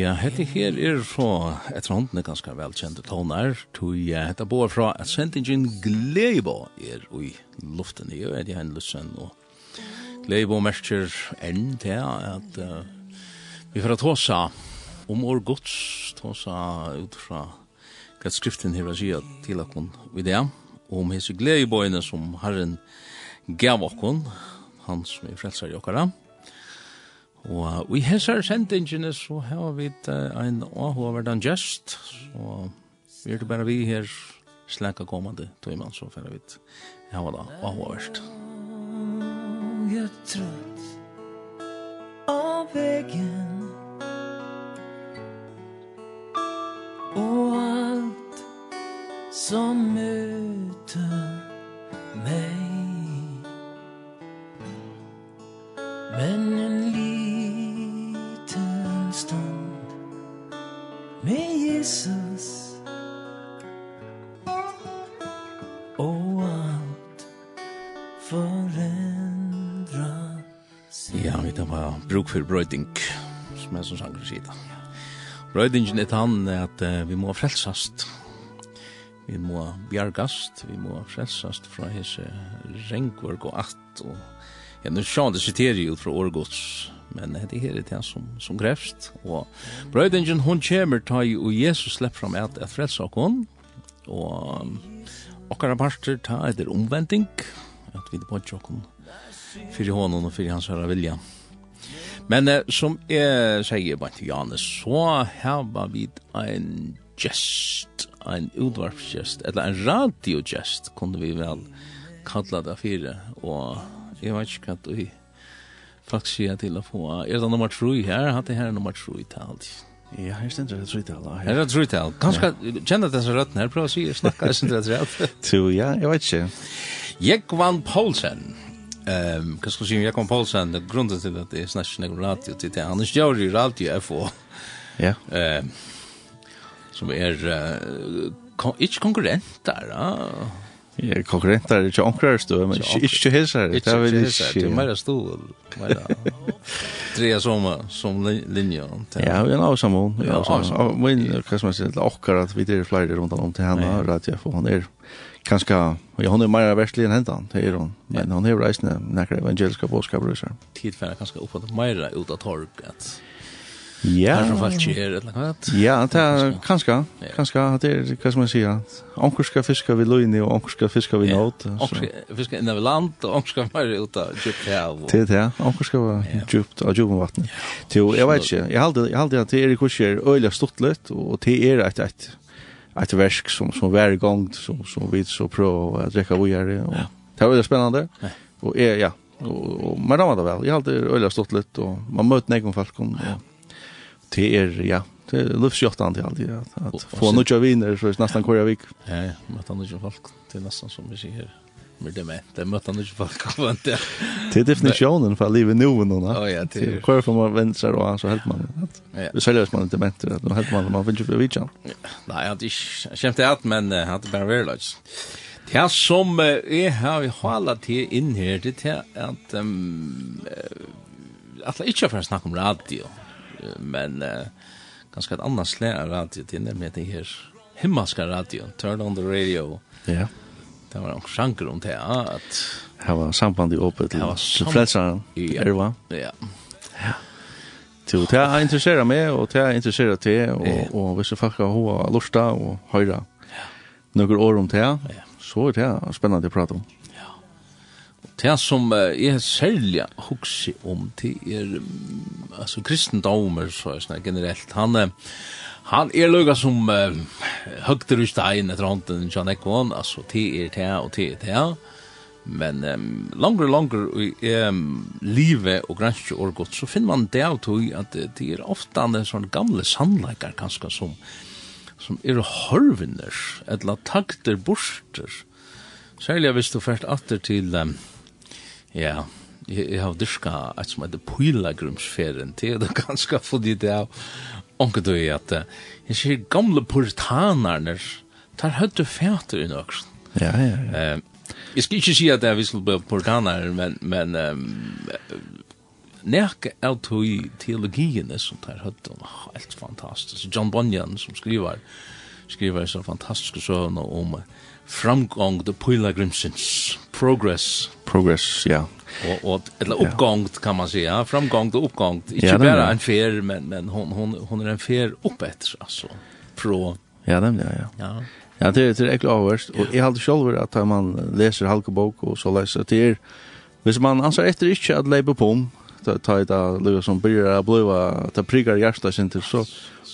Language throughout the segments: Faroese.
ja, hette her er fra et hånden er ganske velkjente toner, tog hette på fra at sendingen Gleibo er i luften, jo, er i en lussen, og Gleibo merker enn til at uh, vi får tåsa om vår gods, tåsa ut fra hva skriften her sier til okken i det, og om hese Gleiboene som Herren gav okken, han som er frelser i okkara, Og i hessar sendingene så har vi uh, en åhoverdan gest, så vi er det bare vi her slækka kommande tøyman, så fyrir vi hava da åhoverst. Jeg er trøtt av veggen Og alt som møter bruk for brøyding, som er som sanger sida. Brøydingen er tann at uh, vi må frelsast, vi må bjargast, vi må frelsast fra hese rengvurg og att, og ja, nu sjån det sitter jo fra årgods, men det her er det som, som grefst, og brøydingen hon kommer ta i, og Jesus slipper fram at, at frelsa okon, og okkara parter ta etter omvending, at vi det på tjokken, fyrir honom og fyrir hans herra vilja. Men eh, som jeg sier bare til Janne, så har vi en gest, en utvarpsgest, eller en radiogest, kunne vi vel kalla det fire, og jeg vet ikke hva du folk sier til å få, er det nummer tru her, hatt det her nummer tru i talt? Ja, her stendur det trútal. Her er det tru i talt. Ganske, kjenner det så rødt her, prøv å si, snakka, jeg synes det er rødt. Tu, ja, jeg vet ikke. Jekvan Poulsen. Ehm, kan skulle ju Jakob Paulsen, det grunden till att det är snäsch någon radio till det. Annars gör ju radio FO. Ja. Ehm som är uh, kon inte konkurrenter, där. Ja, konkurrenter där är ju onkrars då, men inte hälsar. Det är väl inte mer stor, mer. Tre som som linje. Ja, vi har samma. Ja, samma. Men kan man säga att vi det flyger runt om till henne radio FO han är kanske jag hon är mer verkligen hentan det är hon men hon är reisande när evangeliska budskapet så tid för kanske uppåt mer ut att torg att Ja. Kanske fast ju är det något. Ja, det är kanske kanske att det är vad man säga. Onkel ska fiska vid Lojne och onkel ska fiska vid Nåt. Onkel fiska i vid land och onkel ska vara ute och djupt här. Det är onkel ska vara djupt och djupt vatten. Jo, jag vet inte. Jag hade jag hade att det är kurser öliga stortlet och det är ett ett ett verk som som varje gång som som vi så prova att dricka vidare och ja. det var spännande. Nej. Och är ja, och, och men det var det väl. Jag hade öliga stått lite och man mötte någon folk om ja. till er ja. Det är livsjottande till alltid att, att få några viner så är det nästan kvar jag vik. Ja, ja, men att han inte folk det är nästan som vi ser här med det med. Det mötte han inte folk av inte. Det är definitionen för livet nu och någon. Ja, ja. Kvar får man vänster och så helt man. Ja. Vi säljer oss man inte med att Då helt man man vill ju bli vitchan. Nej, jag inte det allt men hade bara realize. Det här som är har hållit till in här det är att att inte för att snacka om radio. Men ganska ett annat slag av radio till nämligen det här himmelska radio, turn on the radio. Ja. Yeah. Det var en sjanker om det, ja, at... Det var samband i åpet til frelsaren, Erva. Ja. Ja. Så det er interesserer meg, og det er interesserer til, og, og hvis folk har hva lusta og høyra noen år om det, ja. så er det spennende å prate om. Ja. Det som jeg særlig hukser om, det er altså kristendomer, så er det generelt. Han er Han är lukka som uh, høgter ur stein etter hånden John Ekvon, alltså te er te og te er te. Men um, längre längre i um, livet och granske og godt, så finner man det av tog att det är ofta en sånn gamla sannleikar kanske som som är horvinner eller takter borster. Særlig visst du først åter till um, ja, jeg har dyrka et som heter Pylagrumsferien, det er det ganske fordi det er onke du i at jeg sier gamle puritanerne tar høyde fæter i nøkst. Ja, ja, ja. Uh, jeg skal ikke si at jeg visste på puritaner, men, men um, nek av tog teologiene som tar høyde var helt fantastisk. John Bunyan som skriver, skriver så fantastiske søvn om framgång the pilgrimsins progress. Progress, ja. Och och eller uppgångt kan man säga, framgång och uppgångt. Inte ja, bara en fer, men men hon hon hon är en fer uppåt alltså från Ja, den er ja. Ja. Ja, det är det är klart och jag hade själv att man läser halkebok och så läser det er. Hvis man anser etter ikke at leipa på om, ta i da lukka som byrjar a bløyva, ta priggar hjarta til, så,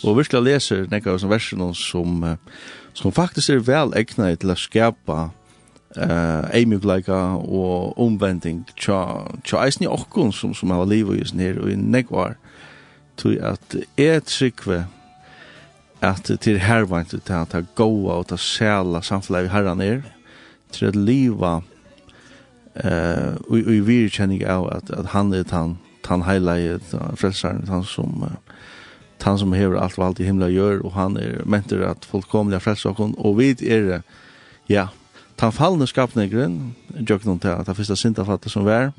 og virkelig leser nekka av som versen som, som faktisk er vel egnet til å skapa eh eimugleika og omvending tja tja eisni okkun som som har liv og just ned og i negvar tui at er trykve at til hervant til at ta goa og ta sæla samfelavi herran er til at liva eh og og vi kjenning av at at han er han han highlight frelsaren han som han som hever alt vad allt i himla gör och han är mentor att fullkomliga frälsa och vi er är ja ta fallne skapnegren, jøknon ta, ta fyrsta sintafatta som vær,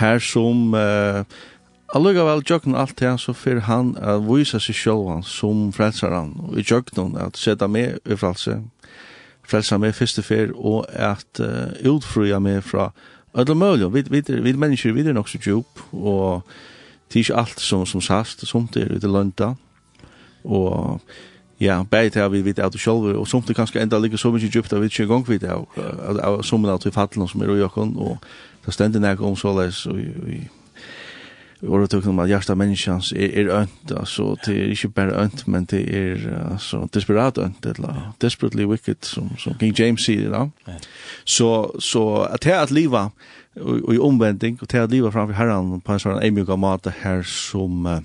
her som uh, Allugavel jøknon alt det, så fyrir han at uh, seg sjálvan som frelsaran, og i jøknon at seta meg i frelse, frelsa meg fyrste fyr, og at uh, utfruja meg fra ödla mølja, vi, vi, vi, vi mennesker, vi er nok så djup, og det er ikke alt som, som sast, som det er ute lønta, og Ja, bæði til vi vit at sjálv og sumt kanskje enda liggur so mykje djupt at vi ikkje gong vit av av summen at vi fallan sum er og jokkon og ta stendur nek om so les og vi Og det om at hjärsta menneskans er, er ønt, altså, det er ikke bare ønt, men det er, altså, desperat ønt, eller desperately wicked, som, som King James sier, da. Så, så at det at liva, og i omvending, og det at liva framfor herran, på en sånn eimjuga mat, her som, uh,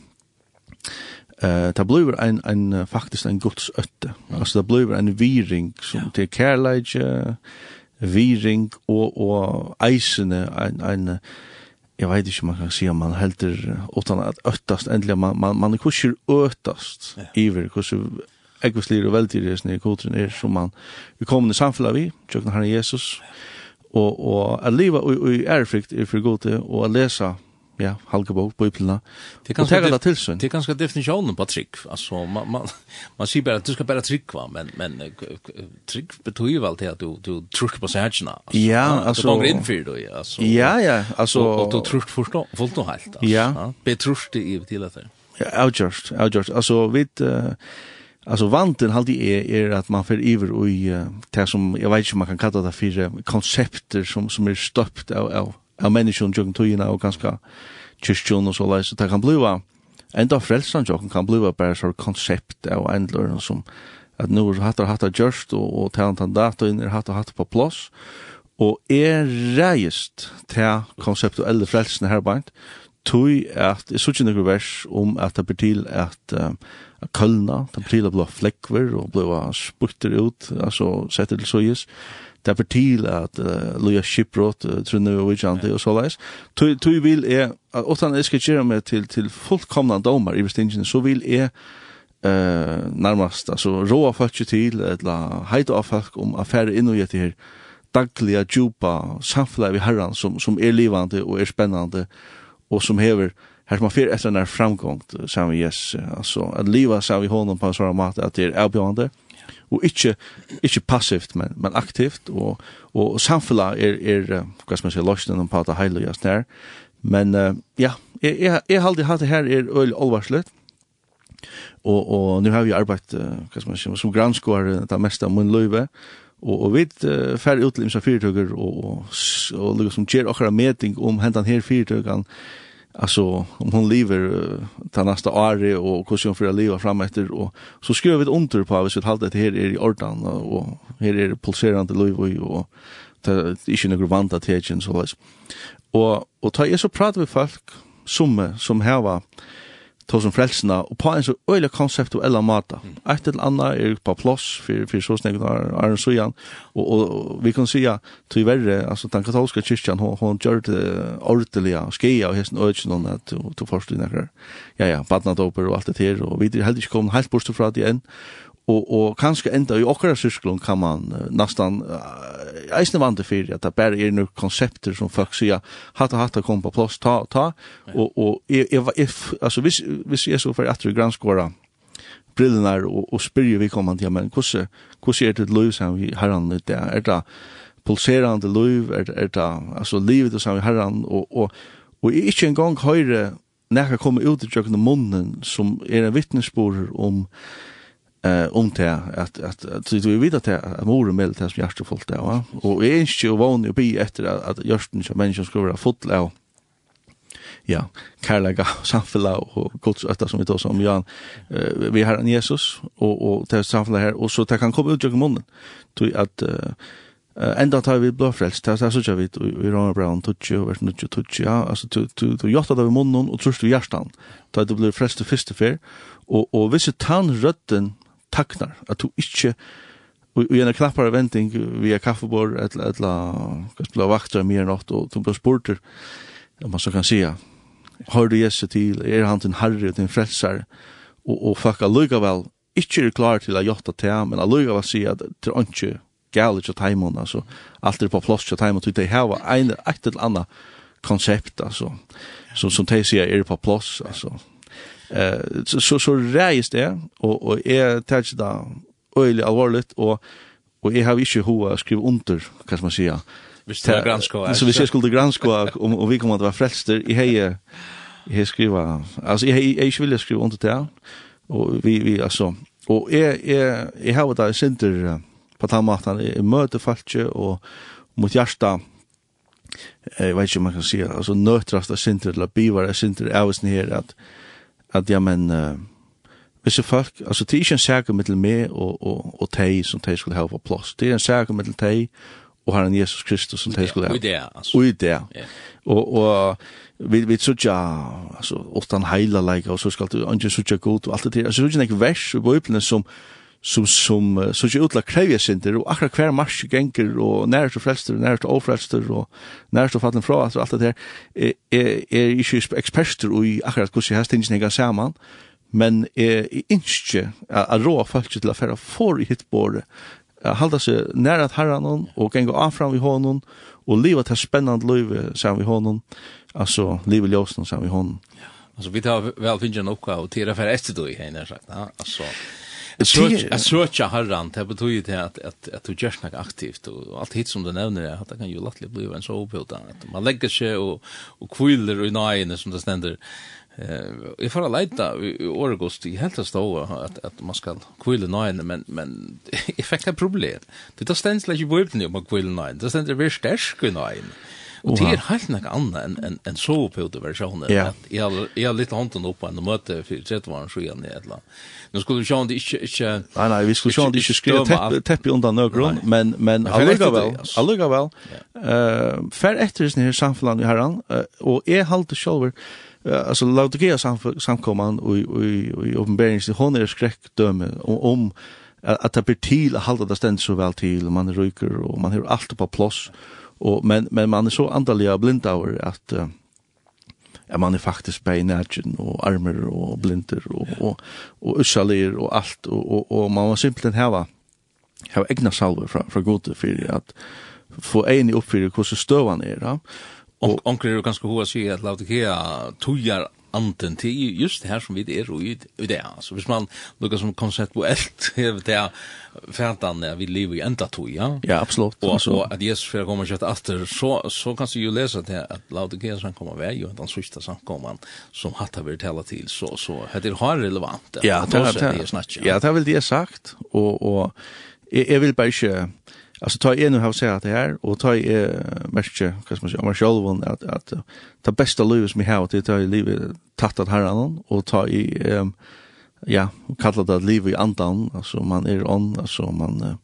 Eh, ta blue en en faktisk en Guds ötte. Alltså det blue en viring som ja. till Carlage viring og og eisene en en jeg vet inte om man kan säga man helter utan at øttast äntligen man man man kuschar øttast ja. iver kuschar ekvislir og veltidigis nere kulturen er som man vi kommer i samfunnet vi, tjøkken herren Jesus, og, og at livet og, i ærefrikt er for god og at lesa ja, halkebok, bøyplina. Det kan ta det til syn. Det kan ska definitionen på trick. Alltså man man man ser bara att du ska bara tricka men men trick betyder ju alltid att du du trycker på sajna. Ja, alltså du går in för det alltså. Ja, ja, alltså och du trycker förstå fullt och helt. Ja, betrusste i till det. Ja, outjust, outjust. Alltså vid Alltså vanten halde är är att man för iver och i det som jag vet inte man kan kalla det för koncepter som som är stöpt av av av menneskene jokken tøyene og ganske kyrkjøn og så leis, så det kan bliva, enda frelsan jokken kan bliva bare så konsept av endløren som at nu er hatt og hatt og gjørst, og, og tæren tann datoen er hatt og hatt på plås, og er reist til konseptuelle frelsene her beint, tui at i suttje nøkker vers om at det betyr at um, kølna, det betyr at blå flekkver og blå sputter ut, altså setter til søyes, det er til at uh, loja skipbrot, uh, trunne og vidjande og så leis. Tui vil jeg, at åttan jeg skal gjøre meg til, til fullkomna domar i bestingen, så vil jeg uh, nærmast, altså råa folk til, eller heita av folk om affære inn og gjette her, dagliga, djupa, samfunnet vi herran som, som er livande og er spennande, og som hever, her som man fyrir etter den her framgångt, sa vi yes, altså, at liva sa vi honom på en sånn mat, at det er avbjørende, og ikkje ikkje passivt men men aktivt. Og og samfela er er kva skal man seia losten på ta just snær men uh, ja eg eg eg haldi hatt her er øll alvarslut og og nu har vi arbeitt uh, kva skal man seia som granskar ta mesta av mun løve og og vit uh, fer utlimsa fyrtøkur og og, og, og, og liksom ger okkara meting om hentan her fyrtøkan alltså om hon lever till nästa år och hur hon får leva fram efter och så skriver vi ett under på att vi håller det här är i ordan och här är det pulserande liv och det är inte några vanta tecken så läs. Och och ta är så pratar vi folk som som här var to som frelsene, og på en så øyelig eller mata. Et eller annet er på plass for, for så snakket av Arne Søyan, og, og, vi kan sija, til verre, altså den katolske kyrkjan, hon, hon gjør det ordentlige, skeia og hesten øyne, noen at du du forstår nekker, ja ja, badnadoper og alt det her, og vi er heldig ikke kommet helt bort fra det enn, og og kanskje enda i okkara sysklon kan man uh, nastan uh, eisne vant fyrir at det bare er noen konsepter som folk sier hatta hatta kom på plass ta ta. Og og jeg if altså hvis hvis jeg så for at du granskora brillene og, og spyrir vi kommer til, men hvordan, hvordan er det liv som vi har an litt Er det pulserande liv, er, er det altså, livet som vi har an, og, og, og ikke engang høyre nekka komme ut i jøkken munnen som er en vittnesborer om um, eh om det att att så vi vet att att moren med det som hjärta fullt där va och är inte ju van att bi efter att görsten som människan ska vara fullt fotla ja kärlega samfella och Guds ötta som vi tar som Jan vi har en Jesus och och det samfella här och så det kan komma ut ur munnen. Till att Enda tar vi blåfrelst, det så så vi i Ronald Brown Tutsi og vers nutch Tutsi, ja. Altså du du det av munnen og trus du hjertan, da du blir frelst til frälst först og hvis du tann tanrötten taknar, at du ikkje og i en knappare venting via kaffebord eller eller skulle vakta mer nåt og du blir spurter om man så kan säga har du Jesu til? Er han din herre og din frelsar og og fucka lukka vel ikkje er klar til a jotta til men lukka vel sier at det er ikke gale til taimon altså alt er på plass til taimon til de hava ein eit eller annet konsept altså som som de sier er på plass altså. Eh så så reis det och och är touch då öle allvarligt och och jag har inte hur att skriva under kan man säga. Visst det granska. Så vi skulle granska om om vi kommer att vara frälster i heje jag skriva alltså jag jag vill skriva under det och vi vi alltså och är är jag har där center på tamatan i möte falche och mot hjärta eh vet ju man kan säga alltså nötrasta center eller bivara center är ju här att at ja, men, uh, hvis folk, altså det er ikke en sæker mittel meg og, og, og teg som teg skulle ha på plass. Det er en sæker mittel teg og Herren Jesus Kristus som teg skulle ha. Ui det, altså. Ui det. Yeah. Og, og vi, vi tror sutja, altså, åttan heila leik og så skal du, anje ikke god, og alt det til Altså, det er ikke en vers i Bibelen som, som som så ju utla krävja synter och akra kvar marsch gänker och nära till frälster när nära till ofrälster och nära så fallen fra alltså allt det där är är är ju experter och akra hur sig ingen inte samman men är inte a rå folk till affärer för i hitbord hålla sig nära att herran och gänga av fram vi honom och leva ett spännande liv så vi honom alltså leva ljusen så vi honom Alltså vi tar väl finna en uppgave och för efter då i henne sagt. Alltså Jag söker herran, det betyder det att, att, att du görs något aktivt och allt hit som du nämner är att det kan ju lättligt bli en så opilda. Att man lägger sig och, och kvillar i nöjande som det ständer. Eh, jag får leta i årgåst i helt stå att, att man ska kvilla nine men, men jag fick ett problem. Det tar ständs läge på böjden om man kvilla nöjande, det ständer vi stärsk i nöjande. Og det er helt noe annet enn en, en soveputeversjonen. Ja. Jeg har, jeg har litt hånden oppe på en møte for 30 år siden i et eller annet. Nå skulle vi se om det ikke... ikke nei, nei, vi skulle se om det ikke skrev tepp, tepp under nøkron, men, men allugavel, allugavel, uh, fer etter sin her samfunnet i herren, uh, og jeg halte selv, uh, altså Laudikea samkomman og i åpenberings, hon er skrekkdømme om, om at det blir til å halda det stendt så vel til, man ryker og man har alt på plåss, ja Och men men man är så andaliga blind över att uh, ja, man är faktiskt på närgen och armar och blinder och ja. och och usalir och allt och och, och man måste simpelt ha ha egna salver från från gode för att få en i uppfylla hur så stövan är, då Och onkel är ganska hur att säga att lauta här tojar anden till just här som vi är i det alltså hvis man lukar som koncept på allt det är färdan när vi lever i ända tog ja. Ja absolut och så att Jesus för kommer att efter så så kan du ju läsa det att låta Jesus komma väg och den sista kommer, som har vi tala till så så det har relevant ja. Det är snack ja det vill det sagt och och jag vill bara inte Alltså ta en och ha sett det här och ta i märke, vad ska man säga, man själv att att ta bästa livet som jag har till ta i livet tattat här annan och ta i um, ja, kalla det liv i andan, alltså man är on, alltså man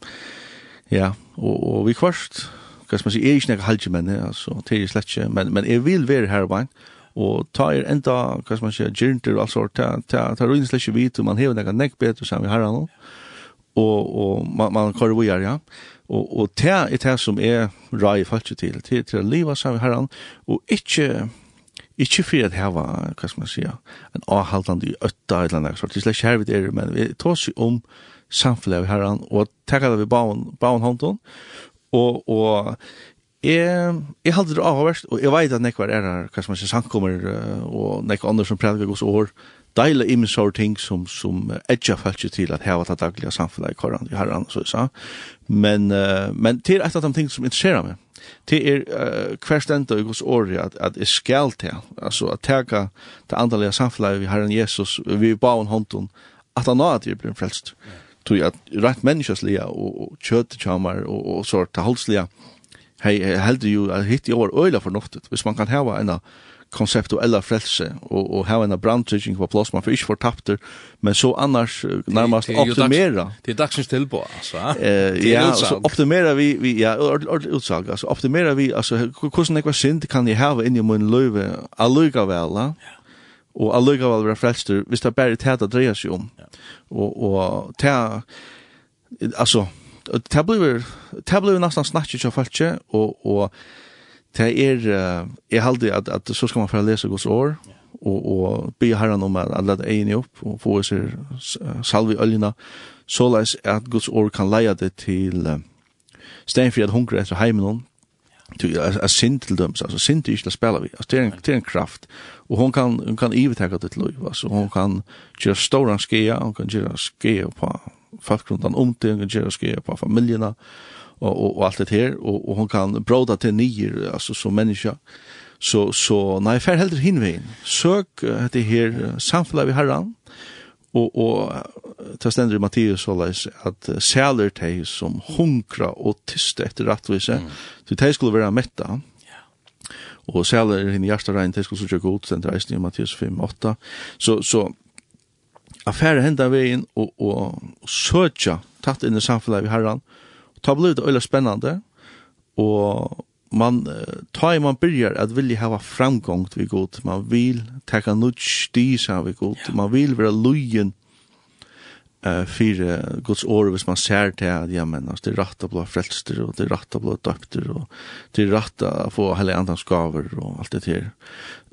ja, och och vi kvarst, vad ska man säga, är inte halt men alltså till är slett men men är vill vara här va och ta er ända, vad ska man säga, gyrnter alltså ta ta ta ruins släcke vit och man har några neckbet och så vi har annan och och man man kör vidare ja. Og, og det er det som er rai falsk til, til, til å leva sammen herran, og ikke, ikke for at heva, hva skal man sier, en avhaldande øtta eller annet sånt det er slett hervid er, men vi tar seg om samfunnet av herran, og takk det vi baun, baun hånden, og, og Jeg, jeg halte det avhverst, og jeg vet at nekvar er her, hva som er sankommer, og nekvar andre som prædikar gos år, deila i min sår ting som, som edja falskje til at heva det dagliga samfunnet i koran i herran, så jeg sa. Men, uh, men til et av de ting som interesserar meg. til er uh, hver stendt og gos året at, at jeg skal til, altså at teka det andalige samfunnet i herran Jesus, vi ba hon hånden, at han nå at jeg blir frelst. Tog at rett menneskeslige og, og kjøttekjammer og, og, og sånt, holdslige, hei, heldig jo, hitt i år øyla fornuftet, hvis man kan heva enn av konceptuella frelse og og ha en brandtrygging på plass man för inte fortapter men så annars närmast optimera. det är dagsens tillbå alltså eh ja så optimera vi vi ja utsag alltså optimera vi alltså hur det var synd kan jag ha in i min löve alluga väl och alluga väl vara frälster visst det bara det att dreja sig om och och ta alltså det blir det blir nästan snatchet av falske och och det er, jeg halde at, at så skal man få lese Guds år, og, og be herren om at, alle er enig opp, og få seg salve i øljene så leis at Guds år kan leie det til uh, stedfri at hungre etter heimen Du är synd till dem alltså synd inte spelar vi. Alltså det är en det är en kraft. Och hon kan hon kan övertäcka det till Louis så hon kan just stora skea hon kan just skea på fast runt om det hon kan göra skea på familjerna och och, och allt det här och och hon kan broda till nior alltså som människa så så när för helt hinvägen sök det här samfället vi herran och och ta ständer i Matteus så läs att säler te som hunkra och tyst efter rättvise mm. så te skulle vara mätta och säler hinn i hjärtat regn, det skulle så gå ut sen i Mattias 5 8 så så affärer hända vägen och och søtja tatt in i samfunnet vi herran ta blivit øyla spännande och man tar man börjar att vilja ha framgång till god man vill ta nudj sti vi god man vill vara lujen eh för Guds ord hvis man ser til at, ja men det er rett å bli frelster, och det er rett å bli døpter, och det er rett å få hele andans gåvor och allt det där.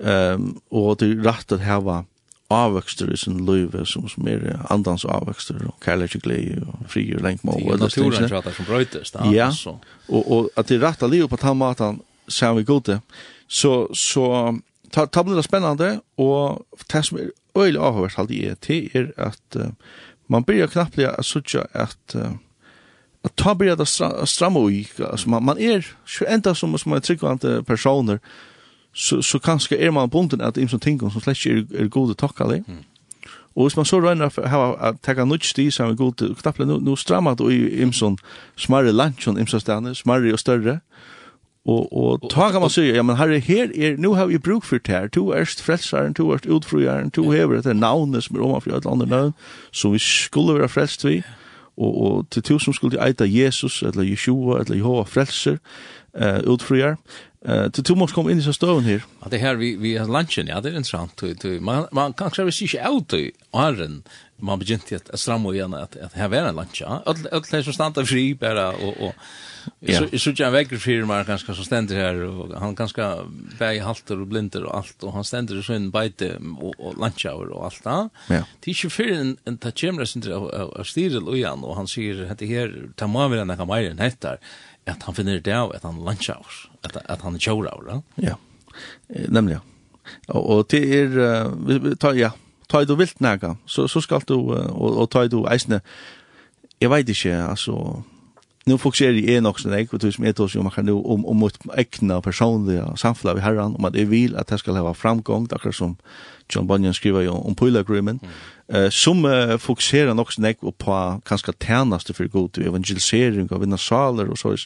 Ehm och det är rätt att ha avvöxter i sin liv som, som er andans avvöxter och kärlek glädje og fri och länkmål. Det är naturen tror jag som bröjtes. Ja, og, og at det rätta livet på den maten ser vi god det. Så, så ta, ta blir det spennende og det som er øyelig avhørt allt är til er at uh, man blir knappt att sådär at uh, att ta börjar det stramma och alltså man, man är ända som, som är tryggvande personer så, så kanske er man bunden at imsom tänker som släcker är er, er gode. Mm. Og hvis man så røyner å ha å teka nødt sti som er god til knapple, nu nu strammer det i imson smarre lunchen imson stedene, smarre og større. Og, og ta kan man sige, ja, men herre, her er, nu har vi bruk for det her, to erst frelsaren, to erst utfrujaren, to hever etter navnet som er omanfri et andre navn, som vi skulle være frelst vi, og, og til to som skulle eita Jesus, eller Jeshua, eller Jehova frelser, uh, utfrujar, Eh, uh, du måste komma in i så stån här. Ja, det här vi vi har lunchen, ja, det är intressant. Du, du, man man kan kanske se sig ut i Arren. Man begynt att stramma igen att att här är en lunch. Ja, öll öll som stannar fri bara och och så så jag väcker för mig ganska så ständer här och han ganska bäj halter och blinder och allt och han ständer så en bite och, och lunch hour och allt där. Ja. Det är ju för en en tachemra sin av och han och han säger att det här tar man väl den här än heter at han finner det av at han lunchaur, at, at han tjoraur, ja? Ja, nemlig, ja. Og, og det er, uh, ta, ja, ta du vilt nega, så, så skal du, uh, og, og ta du eisne, jeg vet ikke, altså, nu fokuserar jag nog sen jag och som är tors jag kan nu om om mot äkna personliga samfla vi herran om att det vill att det ska ha framgång där som John Bunyan skriver ju om Pull Agreement eh som fokuserar nog sen på kanske tärnaste för god evangelisering av inna saler och så är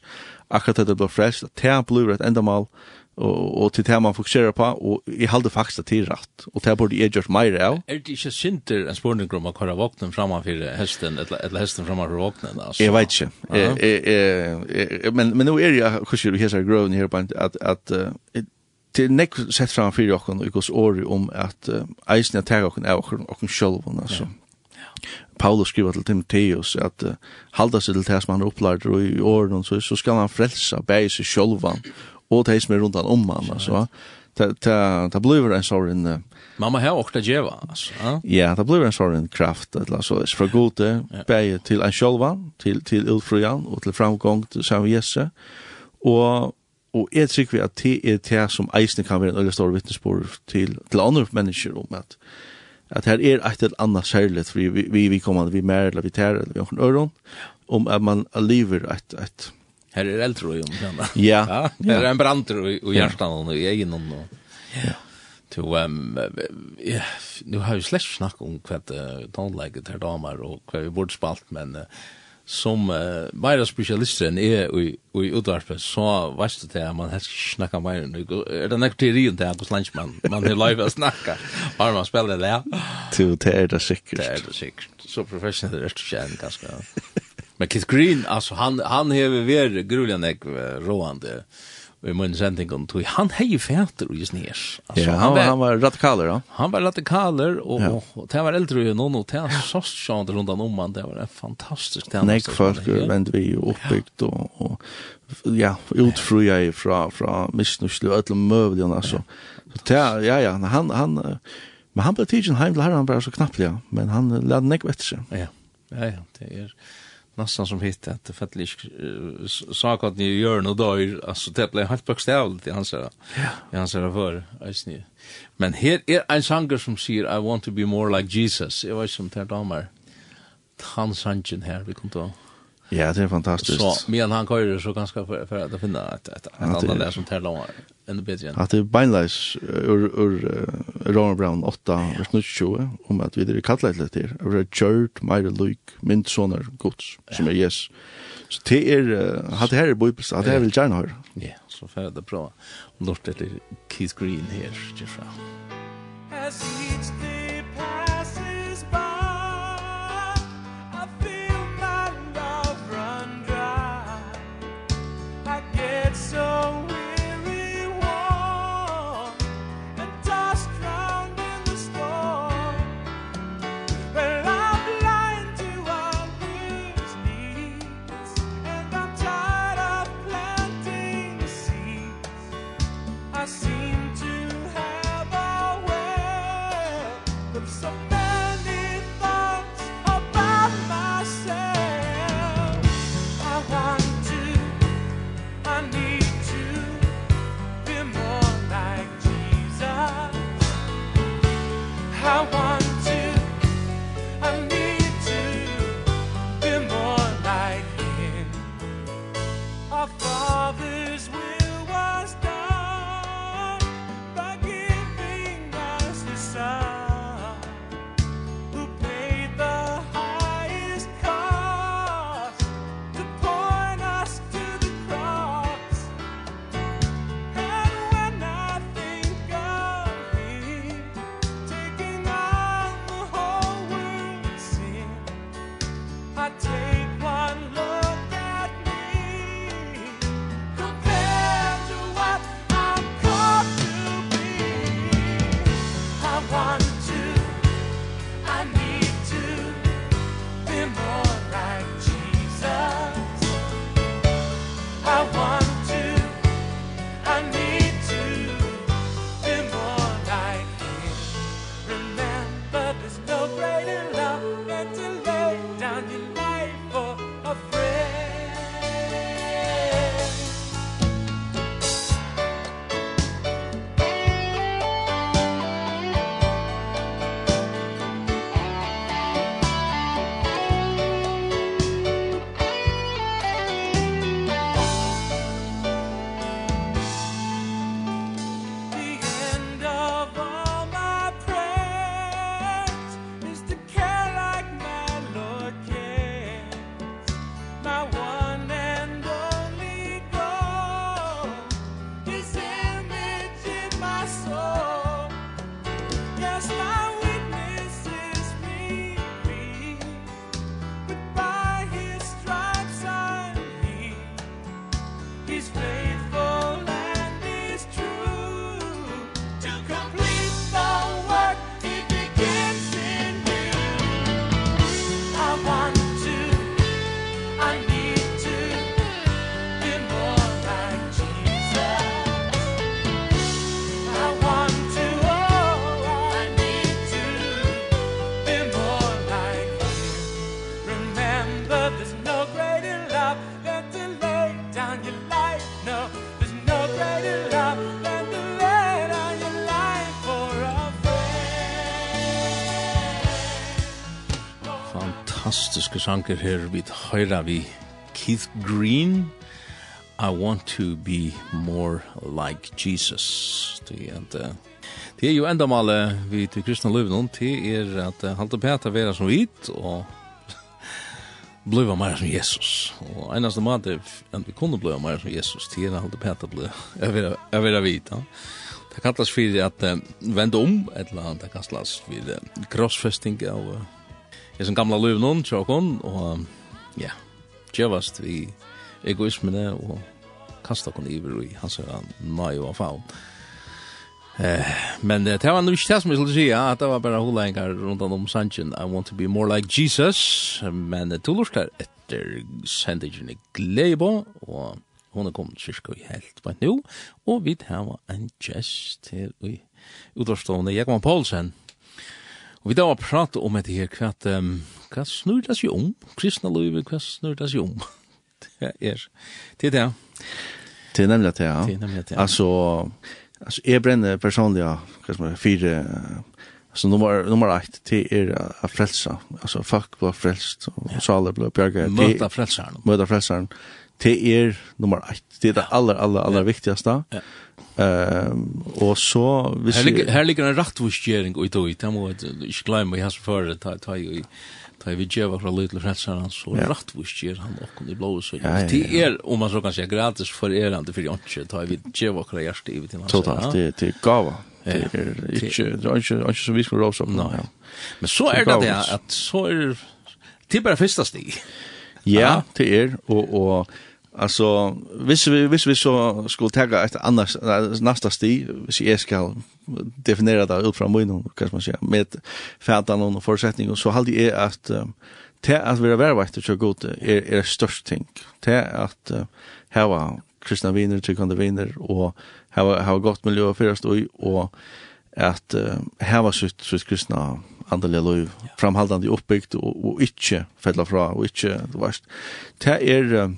akkurat det blir fräscht att tär blir ett ändamål og, och til det man fokuserer på, och i halde faktiskt at det er rett, og det borde jag gjort mer av. Är det inte synter en spårning om å køre våknen framfor hästen eller, eller hesten framfor vakten alltså. Jag vet inte. Eh -huh. jeg, men, nu är det jeg, hvordan du heter grow her på, att at uh, til nek sett framfor jokken, og gos år om att uh, eisen jeg och och och jokken, alltså. Ja. Paulus skriver til Timotheus at uh, halda seg til det som han er opplært og i åren så, så skal han frelsa bæg seg sjølvan og de som er rundt han om han, altså. Det ta, ta blir en sånn... Mamma har åkta djeva, altså. Ja, det blir en sånn kraft, altså, fra gode, bæge til en sjolva, til, til Ulfrujan, og til framgång til Samen Jesse, og og jeg tror vi at det er det som eisen kan være en øyelig stor vittnesbord til, til andre mennesker om at at her er et eller annet særligt, for vi, vi, vi kommer, vi mer, eller vi tar, eller vi har en øron, om at man lever et, et, Här är äldre ju om Ja. Ja, det är en brandtro i hjärtan och i egen och. Ja. To um, ja, nu har vi slett snack om hva kvad tonläget her damer og hva vi burde spalt men som uh, meira spesialister enn er i, i utvarpet, så veist du til at man helst ikke snakka meira enn er det nekk teorien til at hos landsmann man er live å snakka har man spiller det ja? det er det sikkert det er det sikkert så professionell er det ikke enn ganske Men Keith Green, alltså han han har ver gruliga näck roande. Vi mun sending om tog han hej fäter och just ner. Alltså, ja, han, han var han var radikaler då. Han var radikaler och ja. och det var äldre ju någon och det så sånt runt om man det var en fantastisk tändning. Näck folk vänt vi uppbyggt och, och ja, utfria ifrån från missnuslu öll möjligen alltså. Så ja ja han han men han blev tidigt hem till herran bara så knappt ja, men han lade näck vetter. Ja. Ja ja, det är nästan som hitte att det faktiskt sak att ni gör något då alltså det blev helt bokstavligt i hans ja. I hans för alltså men här är en sånger som säger I want to be more like Jesus. Det var som där damer. Han sanchen här vi kommer ta Ja, det är fantastiskt. Så medan han kör så ganska för, för att finna ett ett, ett annat där som tävlar om ännu bättre. Att det er beinleis ur ur Ron Brown 8 vers 20 om at vi det kallar lite till. Över Church Mile Luke mint gods som är yes. Så det är hade här er Bibels at det vill gärna høre. Ja, så för det bra. Lort det Keith Green här just As fantastiske sanger her. Vi høyra vi Keith Green I want to be more like Jesus. Det er at det er jo enda male vi til kristne løvnån det er at halte peta vera som vit og bliva mer som Jesus. Og einaste måte at vi kunne bliva mer som Jesus. Det er halte peta bliva jeg vera vit ja. Det kallas fyrir at uh, venda om, eller det kallas fyrir uh, crossfesting av uh, er som gamla løv noen, tjåkon, og ja, djevast vi egoismene og kasta kon iver i hans er nøy og faun. Eh, men det var nu ikke det som jeg skulle si, at det var bare holengar rundt om sanchen, I want to be more like Jesus, men det tog lorskar etter sendingen i Gleibo, og hon er kommet cirka i helt på nu, og vi tar en gest her i utårstående Jekman Poulsen. Og vi da var prate om etter her, hva, um, hva snur det seg om? Kristna løyve, hva snur det seg om? det er det. Er det. Det er nemlig det, ja. Det er nemlig det, ja. Altså, altså jeg brenner personlig, ja, hva som er, fire, altså nummer, nummer ett, det er å frelse. Altså, folk var frelst, og ja. saler ble bjerget. Møte frelseren. Møte frelseren. Det er nummer ett. Det er det aller, aller, aller ja. viktigste. Ja Ehm och så vi ligger her ligger en rättvisgjäring och då det må jeg ikke glemme jeg har hans före ta ta i ta vi ger var lite rättsan så rättvisgjär han och i blåa så det er om man så kan säga gratis for er inte för jag ta vi ger var klar i til han så det det gåva det er ikke ikke så vi ska rosa ja. Men så er det det at så er det bare første stig. Ja. det er og og Alltså hvis vi hvis vi så skulle ta ett annars nästa sti hvis jag ska definiera det ut från mun kan man säga med färdan och förutsättning och så hade jag att te att vara är värvakt så gott är är störst ting te att ha kristna viner till kan viner och ha ha gott miljö för oss och att ha sitt sitt kristna andliga liv framhaldande uppbyggt och och inte fälla fra och inte vet. te är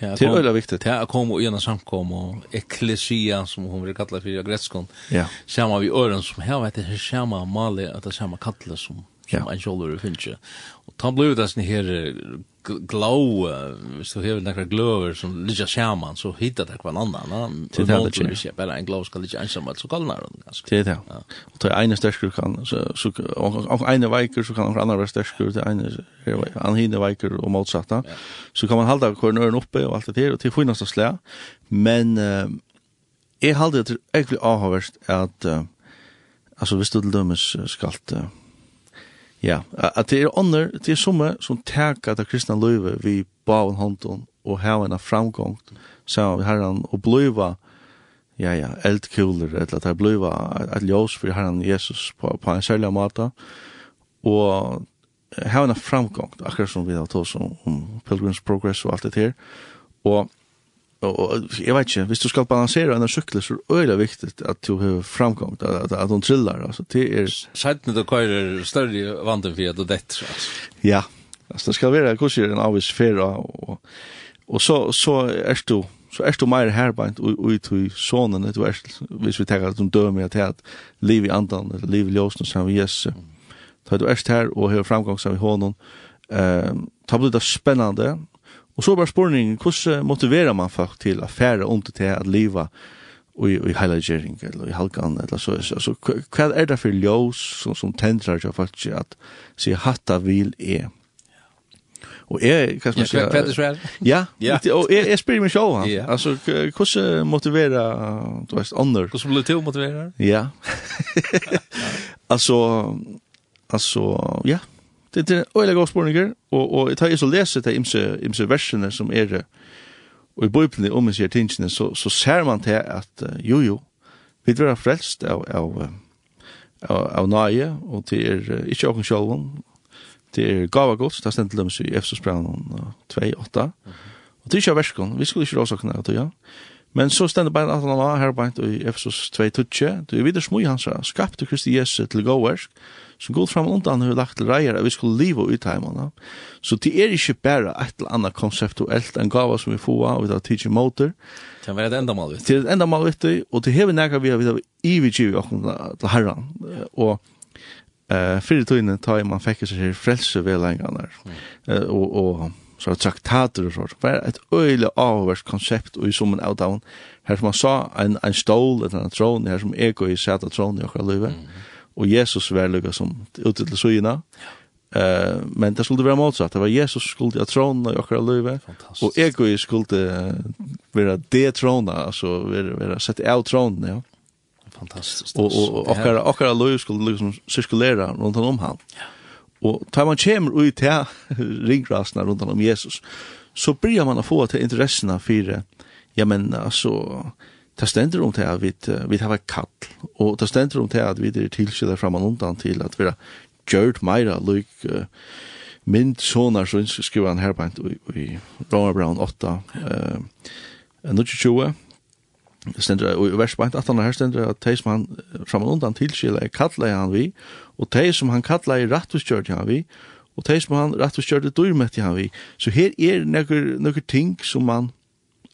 Det är öle viktigt. Det är att komma och ena samkom och ekklesia som hon vill kalla för gräskon. Ja. Samma vi öron som här vet det samma mali att det samma kalla som som ja. en jollar finns. Och ta blivit det sån här glow så här några glower som ligger skärman så hittar det kvar annan så det är ju inte bara en glow ska ligga ensam så kallnar den ganska det är ja. Och det ena stärker kan så så och ena viker så kan några andra stärker det ena en hinne viker och motsatta så kan man hålla kornören uppe och allt det där och till skillnad slä men är håller det egentligen avhörst att alltså visst du dömes skalt Ja, at det er ånder, det er summe som teka det kristna løyve vi baven hånden og hava en framgång sammen vi herran og bløyva ja, ja, eldkuler eller at det bløyva et ljós for herran Jesus på, på en særlig måte og hava en framgång akkurat som vi har tås om, om Pilgrim's Progress og alt det her. Og og og jeg vet ikke, hvis du skal balansere en sykler, så er det øyelig viktig at du har framgångt, at, at at hun trillar, altså, det er... Sættene du køyrer større vanten for at du detter, altså. Ja, altså, det skal være hvordan en avvis færa, og, og så, så er du, så er du mer herbeint ut i sonen, du er, hvis vi tenker at du dør med at liv i andan, eller liv i ljósen, som vi jes, så er du er her og har framgång som vi hånden, um, ta blir det spennende, Og så bare spørningen, hvordan motiverer man folk til å fære om til at liva i, i heilagjering eller i halkan eller så. så, så hva er det for ljøs som, som tendrar til folk at sier hatta vil er? Og jeg, hva skal man si? Hva er det så er? Ja, og jeg, jeg spyr meg sjå Ja. Yeah. Altså, hvordan motiverer du veist, ånder? Hvordan blir det til å motivere? Ja. altså, altså, ja. Yeah. Det er øyla gode spurninger, og, og jeg tar så lese til imse, imse versene som er og i bøyplene om jeg sier tingene, så, så ser man til at jo jo, vi drar frelst av, av, av, av nøye, og til er ikke åken sjølven, til er gava gods, det er stendt til dem i Efsos 2-8, og det er ikke av verskene, vi skulle ikke råsakene av ja. Men så stendur bare at han var her beint i Efesus 2.2, du er videre smui hans, skapte Kristi Jesu til gåversk, som god fram undan har lagt til reier at vi skulle leva ut heimene. Så det er ikke bare et eller annet konseptuelt en gava som vi får av vi tar tidsi motor. Det er et enda endamal vitt. Det er et enda mal vitt, og det hever nekka vi har vi av ivigiv til herran. Og eh fyrir tøyne ta man fekk seg her frelse ved lenganar. Og, og så traktater og sånt. Det er et øyelig avhvers konsept og i summen av down. Her som man sa, en, en stål, en trån, her som ego i sæta trån i okra løyve. Mm og Jesus var lukka som ute til søgina. Ja. Uh, men det skulle være motsatt. Det var Jesus skulle ha trona i okra løyve, og ego skulle uh, være det trona, altså være, være sett av tronen, ja. Fantastisk. Og, og, og okra, okra løyve skulle liksom sirkulera rundt om han. Ja. Og tar man kommer ut til ringrasene rundt om Jesus, så blir man å få til interessene for, ja, men altså, det stender om til at vi, vi har et kall, og det stender om til at vi er tilskyldet fram og undan til at vi har gjørt meira lyk uh, mynd sonar så skriver han her på i, i Roma Brown 8 uh, 1920 stender, og i vers på 18 her stender at de som han fram og undan tilskyldet kallet han vi, og de som han kallet i rattuskjørt han vi, og de som han rattuskjørt i dyrmett han vi. Så her er nøkker, nøkker ting som man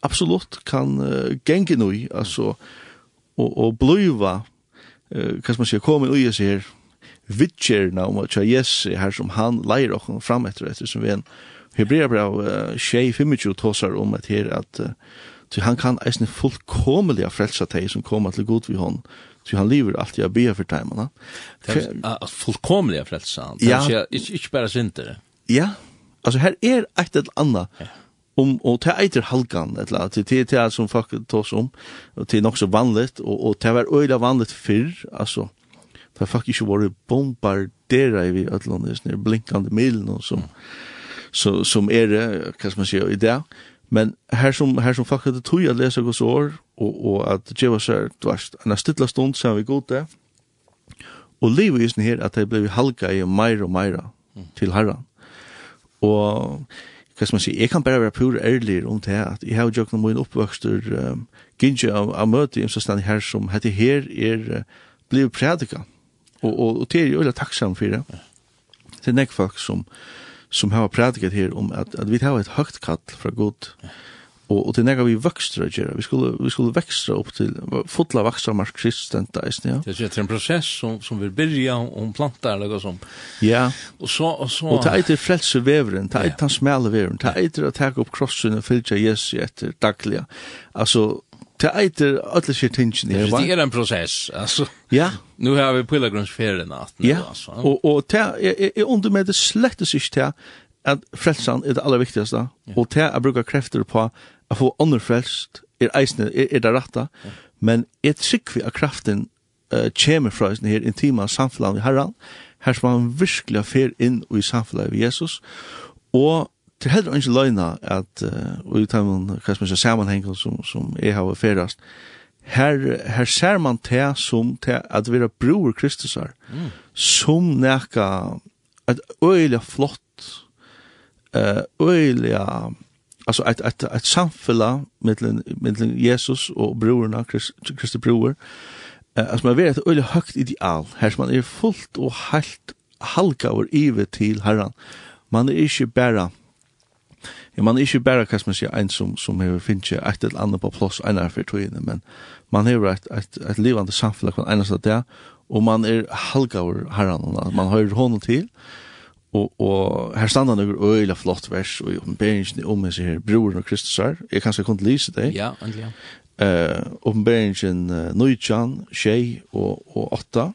absolutt kan uh, genge noe, altså, og, og bløyva, uh, hva kanske man ska komma och ge sig här vitcher nu om att yes her som han lejer och fram etter, etter som vi en hebrea brev, uh, tjej 25 tåsar om et her, at uh, Så han kan eisne fullkomelig frelsa teg som kommer til god vi hon. Så han lever alltid av bia for teimene. Fullkomelig frelsa han. Ja. Ikke bare synder. Ja. Altså her er et eller annet. Ja om och det eiter halkan eller att det det som folk tas om och det är också vanligt och och det var öliga vanligt för alltså för folk inte var bombardera i Atlantis ner blinkande milen och som så som är det kan man säga i där men här som här som folk hade tog att läsa går så och och att det var så här en stilla stund sen vi gott där och livet just här att det blev halka i mer och mer till herran. Och hva skal man si, jeg kan bare være pur ærlig om det at jeg har jo ikke noen oppvøkster, um, gynnsi av, av møte i omstånd her som heter her er uh, blivet prædika, og, og, og det er jo veldig takksam for det. Det er nek folk som, som har prædikat her om at, at vi har et høgt kall fra god Og, og til nega vi vøkstra gjerra, vi skulle, vi skulle vøkstra opp til fotla vøkstra mark kristenta ja. Det er en prosess som, som vi byrja om plantar eller noe sånt. Ja, og, så, og, så... og det eitir frelse veveren, det eitir ja. smale veveren, det eitir å taka opp krossen og fylgja Jesu etter dagliga. Altså, det eitir alle sier tingene. Ja, det er en prosess, altså. Ja. Nu har vi pilgrimsferien at nu, ja. altså. Og, og det er, er under med det slettes ikke til at frelsan er det aller viktigaste, og til å bruke krefter på at få ånder frelst, er eisne, er, er det rette, ja. men jeg trykker vi at kraften uh, kommer fra eisne her intima samfunnet i herran, her som han virkelig fer inn i samfunnet ved Jesus, og til heller ikke løgna at, uh, og i timen, hva som er sammenhengen som, som jeg har ferast, her, her ser man til som til at vi er bror Kristusar, mm. som neka et øyelig flott, uh, øyelig alltså ett ett ett samfälla mellan mellan Jesus och brorna Kristi Christ, bror. Eh alltså man vet ett öle högt ideal. Här som man är fullt och helt halka över ive till Herren. Man är inte bara Ja, man er inte bara kan man säga en som som har finnet et eller annet på plass en för for togene, men man har et, et, et levande samfunn kan ena så det, og man er halka herran, Herren man hör hånden til, Og, og her standa noen øyla flott vers og i oppenberingen om hans her broren og Kristus her. Jeg kanskje kunne lise det. Ja, endelig. Uh, oppenberingen uh, Nujjan, Shei og, og Otta.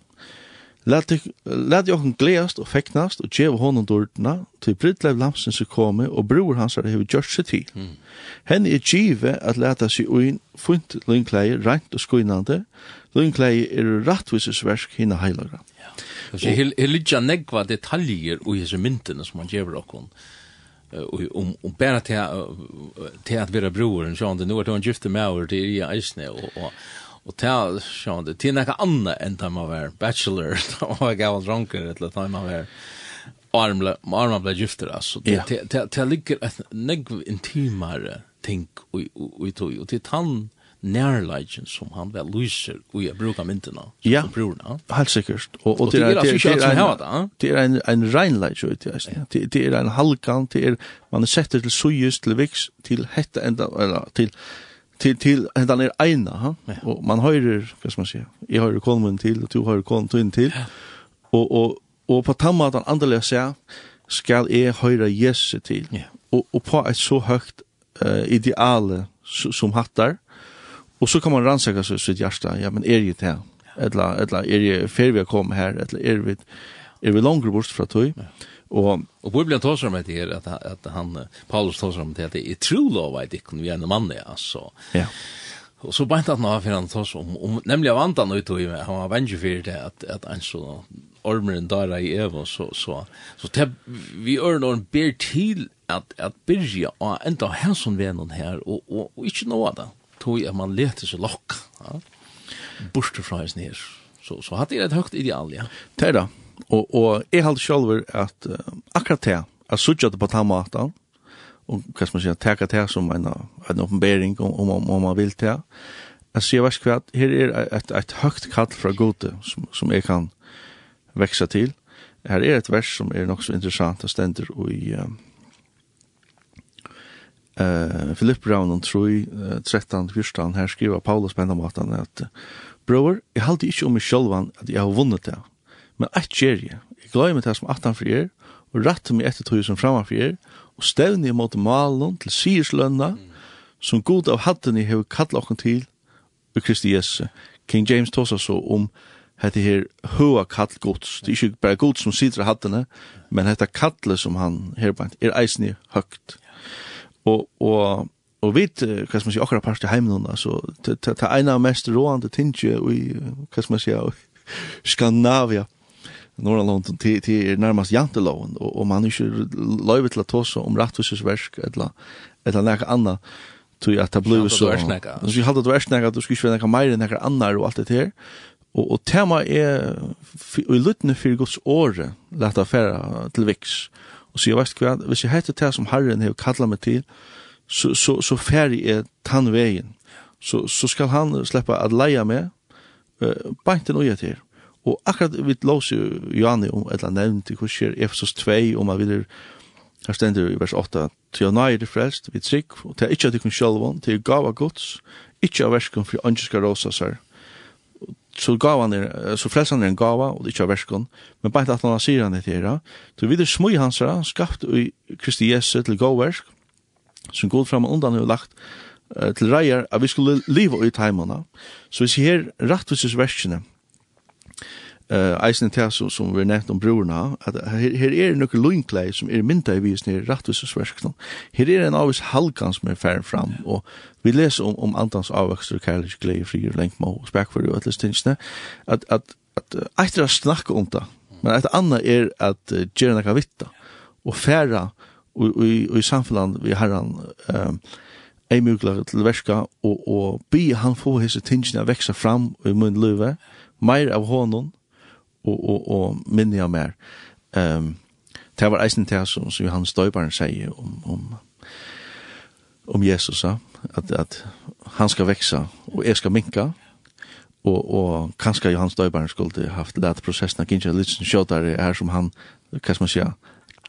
Lät lät jag hon gläst och feknast och ge honom dortna till Britlev Lamsen så kommer och bror hans har det gjort seg til. Mm. Hen er give att leta sig in funt linklei rent og skuinande. Linklei er rättvises verk hinna heilagra. Ja. Så jeg har litt negva detaljer i disse myntene som man gjør okkon. Om om bare til at vera broren, sånn det, nå er det en gifte med over til i eisne, og Og til, sjån, det er noe annet enn da man var bachelor, da man var gammel dronker, eller da man var armla, armla ble gifter, altså. Det, det, det, ligger et negv intimare ting i tog, og til tann, nærleikjen som han vel lyser og jeg bruker myndene ja, brorna. helt sikkert og, og, det, er, altså ikke alt som det det er en, en reinleik det, det er en halkan det er, man er sett til sujus til viks til hette enda eller til til til enda er eina ha? og man høyrer hva skal man si jeg høyrer kolmen til og du høyrer kolmen til ja. og, og, og på tamma at han andelig skal jeg høyre Jesus til. ja. Og, og på et så høyt uh, ideale som hattar, Og så kan man rannsaka seg sitt hjärsta, Ja, men är det här? Eller, eller er det fer vi å komme her? Eller er vi, er vi långt bort från tog? Och och Bibeln talar om det her, at, at han Paulus talar om det att det er true love att det vi er en mann, altså. Ja. Og så bant han av for han talar om om nemlig av andan ut och han var vänjer för det at, at han så ormeren dara i evo, så så så det vi ør når han ber til at, at byrja, og enda här som vi är någon här och och, och inte tog at man leter seg lokk, ja, Borste fra hans nere. Så, så hadde jeg et høyt ideal, ja. Det er det. Og, og jeg halte selv at uh, akkurat det, at suttet på den og hva skal man si, teka det som en, en oppenbering om, om, om, om man vil det. Jeg sier vers kvart, her er et, et høyt kall fra gode som, som jeg kan vekse til. Her er et vers som er nok så interessant, det stender i... Uh, Uh, Philip Brown og Troy, uh, 13, 14, her skriver Paulus på enda måten at Bror, jeg halte ikke om meg sjølvan at jeg har vunnet det, men ett gjer jeg. Jeg gleder meg det som 18 for er, og rett meg etter tog som framme for er, og stevne jeg måtte malen til sierslønna, som god av hatten jeg har kallet okken til, og Kristi Jesus. King James tåsa så om hette her høa kall gods. Det er ikke bare gods som sitter av hattene, men hette kallet som han her bant er eisen i høgt og, og, og vet, hva skal man si, akkurat parst i heimen så det er en av mest råande tinge i, hva skal man si, Skandinavia, Norrland, til, til er nærmast janteloven, og, og man er ikke løyve til å ta seg om ratthusesversk, eller, eller noe anna tog at det blev så. Så vi hade det värst när att du skulle köra några mer än några andra och allt det her og og tema är i lutne fyrir Guds år lätta färra till vix og så jeg vet hva, hvis jeg heter det som Herren har kallat meg til, så, så, så færdig er tann veien. Så, så skal han sleppa at leia meg, uh, beinten og til. Og akkurat vi låser jo Johanne om, et eller annet nevnt i hva skjer Efesos 2, om man vil Her stender i vers 8, «Til å nøye det frelst, vi trygg, og til ikke at du kan sjølve, til gav av gods, ikke av versken for ønskeska råsa seg.» så gavan er, så frelsan er en gava, og det ikke av verskon, men bare at han sier han etter her, så videre smøy hansara, skapt i Kristi Jesu til gåversk, som god fram og undan har lagt uh, til reier, at vi skulle liva ut heimana. Så vi ser her rettvises verskene, eh eisen til så som vi nett om brorna at her, her er nokre loinklei som er mynta i visen i rattvissesverskna. Her er en avis halkans som er fram og vi leser om, om andans avvekster og kærlig glede fri og lengt og spekfari og atles tinsne at, at, at eitir er om det men eit anna er at uh, gjerra nekka vitta og færa og, i samfunnet vi herran um, ei mugla til verska og, og bi han få hese tingene veksa fram i mun løve meir av honom og, og, og minne av mer. Um, det var eisen til som, som Johannes Døybaren sier om, om, om Jesus, at, at han skal veksa, og jeg skal minka, og, og kanskje Johannes Døybaren skulle haft lett prosessen av Ginja Litsen Kjøtare, her som han, hva skal man sier,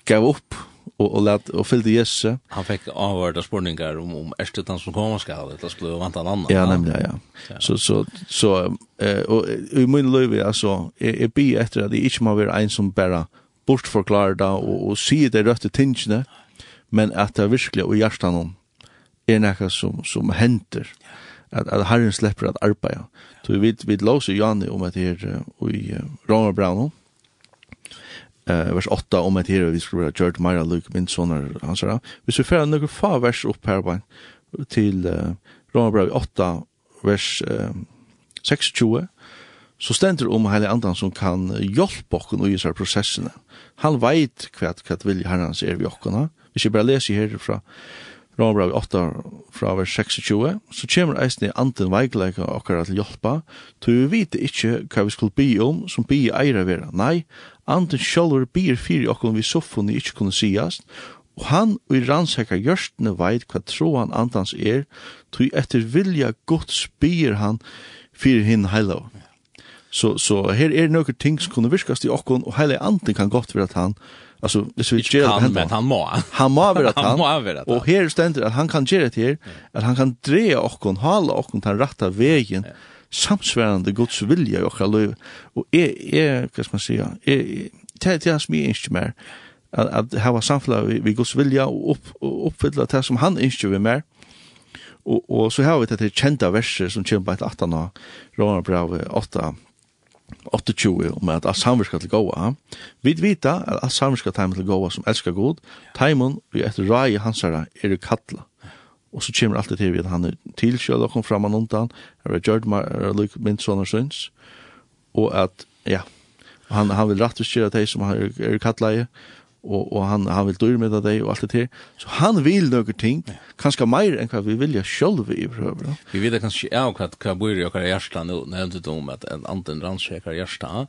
gav opp, og och lät og fyllde Jesse. Han fick avvärda spurningar om om Estetan som kommer skal det skulle vanta en annan. Ja, nämligen ja. ja. Så så så eh och i min altså alltså är bi etter at det inte må vara en som bara bortförklarar det og och se det rätta tingene men att det verkligen i hjärtan om er något som som henter. At at Herren slepper at arbeida. Så vi vi låser Janne om at her og i Roma Brown eh vers 8 om att här vi skulle ha kört Maria Luke min sonar han sa vi skulle föra några få vers upp här på till eh, Romarbrev 8 vers eh, 26 så stendur om heilig andan som kan hjelpa okken i disse prosessene. Han veit hva vill vilje herrens er vi okkena. Hvis jeg bare leser her fra Rombra 8 fra vers 26, så kommer eisen anten anden veikleika okkara til hjelpa, så vi vet ikkje hva vi skulle bi om som bi eira vera. Nei, Anden sjálfur byr fyrir okkur vi soffunni ikkje kunne sigast, og han og i rannsekar gjørstene veit hva troan andans er, tog etter vilja gods byr han fyrir hinn heilav. Så, så her er nøkker ting som kunne virkast i okkur, og heilig anden kan godt være at han, altså, hvis vi gjør det, men han må. Han må være at han, han, må være at han. og her stender at han kan gjøre det her, at han kan dreja okkon, hala okkon, den ratta vegin, ja samsvarande Guds vilja i okkar liv. Og jeg, jeg, hva skal man säga, jeg, det er som jeg ikke mer, at, at hava samfunnet vi, vi Guds vilja og opp, oppfylla det som han ikke vi mer. Og, og så har vi dette kjenta verset som kommer på et 18 av Rånerbrevet 8, 28 om at alt samvirka til gåa. Vi vita at alt samvirka til gåa som elskar god, taimun vi etter rai hansara er kalla. Og så kommer alt det til at han er til Sherlock og framan undan, er George Mar Luke Minson og Søns, og at, ja, han, han vil rett rettvis gjøre det som han er, er kattleie, og, og han, han vil dyr med deg og alt det her. Så han vil noen ting, ja. kanskje mer enn hva vi vilja selv i prøver. Vi vet kanskje ja, hva, hva bor i okkar hjärsta nu, nevnte du om at en anden rannsjeker hjärsta,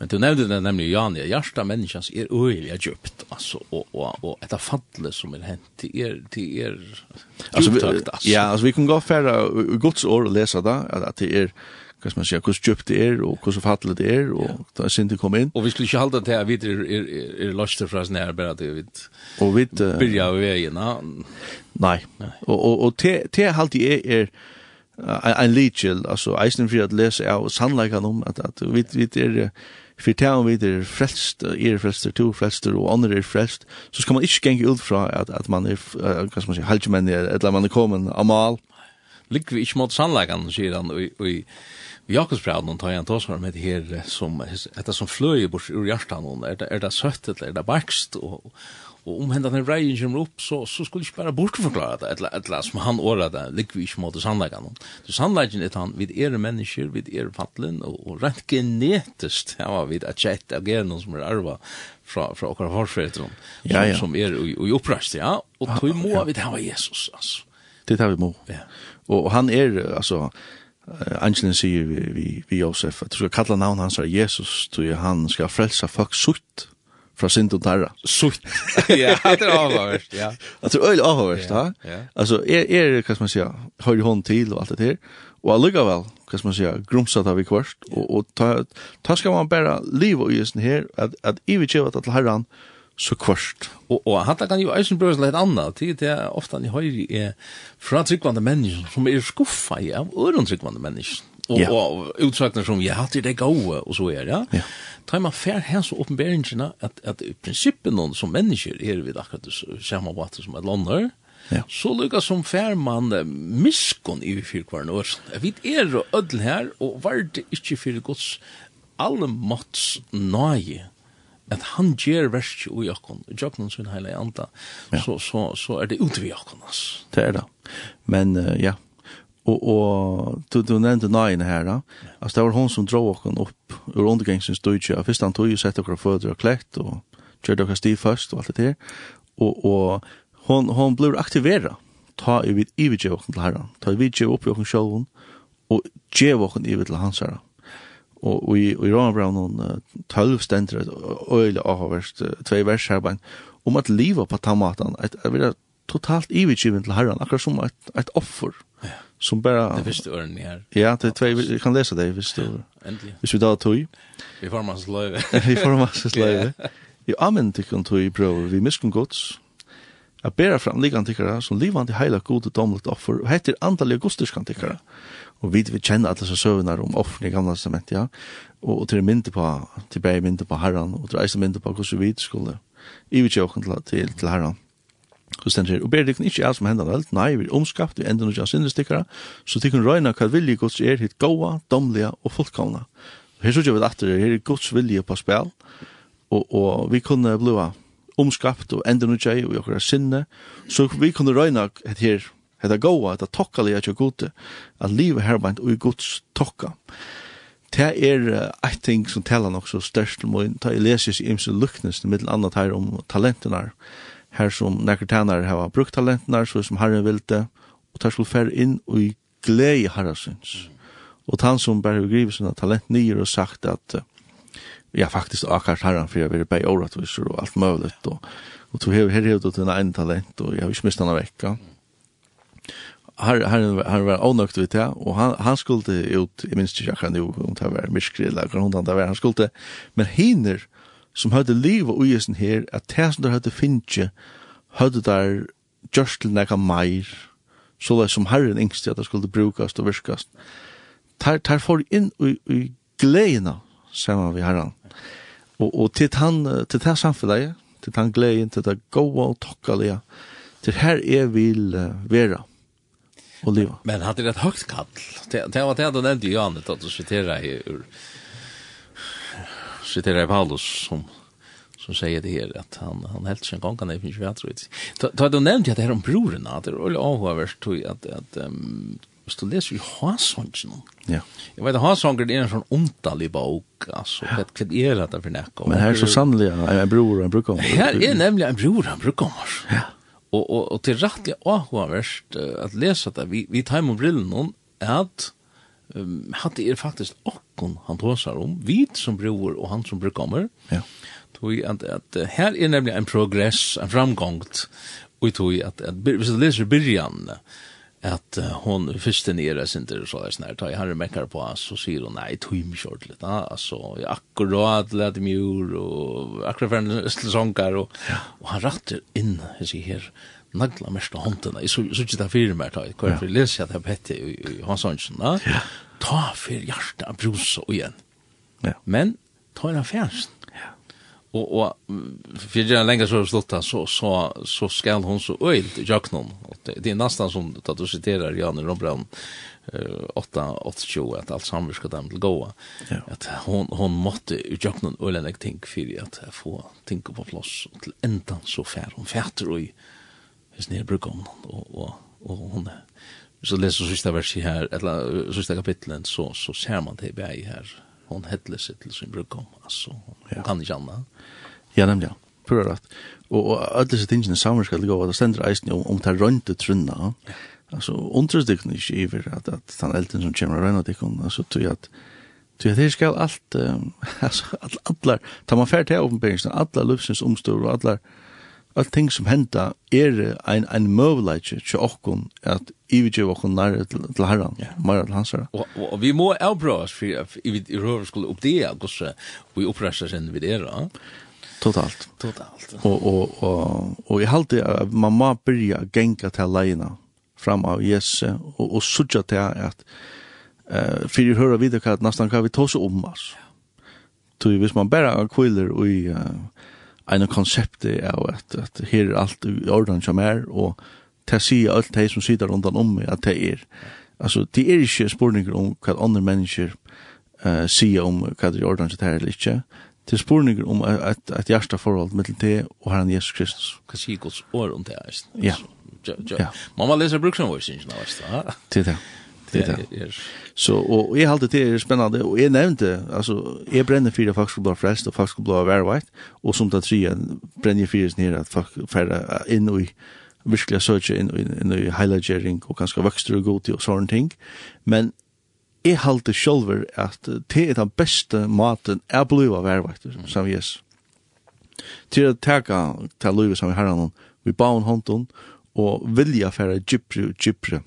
men du nevnte det nemlig Jan, hjärsta menneskans er øyelig djupt, altså, og, og, og etter fattelig som er hent, det er, det er djupt, altså. Ja, altså, vi kan gå færre gods år og lese det, at det er, hva skal man si, hvordan djupt det er, og hvordan fattelig det er, og ja. da er det kom inn. Og vi skulle ikke halda til at vi er, er, er løster fra sånn her, bare at vi og vi, uh, byrja ved veien. Nei, og, og, og til, til halde jeg er, er en lidkjel, altså eisen for at lese av sannleikene om at, at vi, vi er, for til om vi er frelst, er frelster, to frelster, og andre er frelst, så skal man ikke gjenge ut fra at, at man er, hva skal man si, halvkjemennig, eller man er kommet av mal. Ligger vi ikke mot sannleikene, sier han, og, og Jakobsbræðan hon tar en om det her som etter som fløy bort ur hjertan hon är det er det søtt eller er det bakst og, og om hända den reien kommer opp, så så skulle ikke bare bortforklare det eller eller som han året det, ligger vi ikke mot sannleggen någon så sannläggen är han vi er mennesker, vi er fattelen, og, og rent genetisk, ja vi er chatta av genen som är arva fra från våra som, ja, ja. som er i och upprast ja og tog må vi det var Jesus altså. det tar vi må ja. Og, og han är alltså Angelen sier vi, vi, vi Josef at du skal kalla navn hans er Jesus du han skal frelsa folk sutt fra synd og tarra. Sutt. ja, det er avhåverst, ja. At det er øyelig avhåverst, ja. ja. Altså, er, er, hva skal man sier, høyre hånd til og alt det her, og allikevel, hva skal man sier, grumsat av i kvart, og, og ta, ta skal man bare liv og gjøsen her, at, at i vi kjøver til herran, så kvart. Og, og han kan jo eisen brøys litt annet, til det er ofte han i høyre er fra tryggvande mennesker som er skuffa i av øren tryggvande mennesker. Og, ja. og, og utsakner som, ja, det er gode, og så er det. Ja. Tar man fær her så åpenberingene at, at i prinsippet noen som mennesker er vi akkurat det samme vater som et lander, Ja. Så lukka som fær man miskon i fyrkvarn år. Vi er og ødel her, og var det ikke fyrir gods allmåtts nage at han ger verst i okkon, i okkon sin heile anda, ja. så, så, så er det utvi okkon, ass. Det er det. Men, uh, ja, og, og du, du nevnte nøyen her, da. Ja. Det var hon som drog okkon opp ur undergengsens dødje, og først han tog jo sett okkar fødder og klekt, og kjørte okkar stiv først, og alt det der, og, og hon, hon blev aktivera, ta i vid ividje okkon til herran, ta i vidje upp i okkon sjolvun, og djev okkon i vid hans herran og i, i Romanbraun 12 stendur et øyelig tvei vers her, men om at livet på tamatan, at jeg vera totalt ivigiven til herran akkurat som et, et offer. Ja. Som bara... Det visste ørene her. Ja, det er tve, jeg kan lesa det, hvis du... Ja, endelig. Hvis vi da tog. Vi får masse løyve. vi får masse løyve. Jo, amen, tikkun tog i prøve, vi miskun gods, at bæra fram ligan tikkara som livande heila gode domlet offer, og heter andalige gustiskan tikkara. Ja og vi vi kjenner alle disse søvnar om offne gamla testament, ja. Og, og til mynte på, til bare mynte på herran, og til eisen mynte på hvordan vi skulle ivetjåken til, til, til herran. Så stendur og ber dikken ikke alt som hendan alt, nei, vi er omskapt, vi ender ikke av sinnestikere, så tikkun røyna hva vilje gods er hitt goa, domliga og fullkomna. Her så gjør vi det atter, her er gods vilje på spil, og, og vi kunne blua omskapt og ender ikke av i okra sinne, så vi kunne røyna her hetta goa, hetta tokkaliga tjo gode, at livet herbeint ui gods tokka. Det er eit ting som talar nok så størst om ta i leses i imse luknes, middel annat her om talentene her som nekker tænare har brukt talentene så som herren vilte, og tar skulle fer inn ui glei herrasins. Og han som bare begriver sina talent nyer og sagt at ja, faktisk akkurat herren, for jeg vil bare åretviser og alt mulig, og, og to hever her hever til en talent, og jeg har ikke mistet han vekk har har har var onökt vet jag och han han skulle ut i minst jag kan nu om det var miskrilla grund han där han skulle men hinner som hade liv och isen här att täsen hade finche hade där just till några mer så där som herren ängste att det skulle brukas och virskas tar tar för in i i glädjen samman vi herran och och till han till det samfundet till han glädjen till det goda och tackliga till här är vill vara och leva. Men hade det ett högt kall. Det det var det han nämnde ju att att citera i ur citera i Paulus som som säger det här att han han helt sen gång kan det finns ju att tror jag. du nämnde att det här om brorna att det är avhörst tror jag att att hvis du leser i Hasongen, ja. jeg vet at Hasongen er en sånn omtallig bok, altså, vet hva er det for nekka? Men her er så sannelig en bror og en brukkommer. Her er nemlig en bror en brukkommer. Ja. Og, og, og til rettelig åhåverst uh, at lese det, vi, vi tar med brillen noen, at um, at det er faktisk okkon han tåsar om, vi som bror og han som bror kommer. Ja. Tog at, at uh, her er nemlig en progress, en framgångt, og tog at, at, at hvis du leser byrjan, at uh, hon fyrste nere sinter så där snart tar jeg har meckar på oss så sier hon nei, tog mig short lite altså, jeg akkurat lette mig ur og akkurat för en sångkar og, og han ratter inn, jeg sier her, nagla mest av handen jeg så så inte där för mig tar jag för läs jag det pette i hans sån va ta för hjärta brus igjen, ja. men ta en affärs og og fyrir en längre så slutta så så så skal hon så öilt i jaknon och det, det är nästan som att du citerar Janne Rombrand eh 8 8 att allt samvis ska dem till goa ja. att hon hon måste i jaknon ölen jag tänk för att få tänka på plats till ändan så fär hon färter och is ner brukon och och och hon så läser sista vers här eller sista kapitlet så så ser man det i här hon hettler seg til sin brukkom, altså, hon kan ikke anna. Ja, nemlig, ja. Pura rett. Og og alle disse tingene sammen skal gå, at det stender eisen om, om det er røynte trunna, altså, undres det ikke iver at, at den elden som kommer røyna dikken, altså, tog at, tog at det skal alt, um, altså, allar, tar man fært til åpenberingsen, allar lufsins omstår og allar, alt ting som henda er ein ein mövleiki til okkun at ivige okkun nær til, til herran, yeah. til hans herra. Og, og, og, vi må avbra oss for i vi røver skulle oppdea gos vi oppresta sin vid era. Totalt. Totalt. Og, og, og, og jeg halte at man må byrja genga til leina fram av Jesu og, og sudja til at uh, fyrir høyra videre hva næstan nesten hva vi tås om oss. Tog hvis man bæra kvillir og i uh, en konsept av at, at her er alt i orden som er, og til å si alt det som sitter rundt om meg at det er. Altså, det er ikke spurninger om hva andre mennesker uh, sier om hva det er i orden som det er eller ikke. Det er spurninger om et, et hjerteforhold mellom det og Herren Jesus Kristus. Hva sier Guds år om det er? Ja. Ja. Man må lese bruksomvårsynsene, vet du. Det Til det. Det er det. Så, og jeg halte det er spennende, og jeg nevnte, altså, jeg brenner fire fagskolblad flest, og fagskolblad er white og som det tre, brenner fire nere, at færre inn i, virkelig søke inn, inn, inn i highlightering, og kanskje vokster og god til, og sånne ting. Men jeg halte sjølver at det er den beste maten er blivet av white som yes Til å teka til livet som vi herren, vi baun hånden, og vilja færa gypre og gypre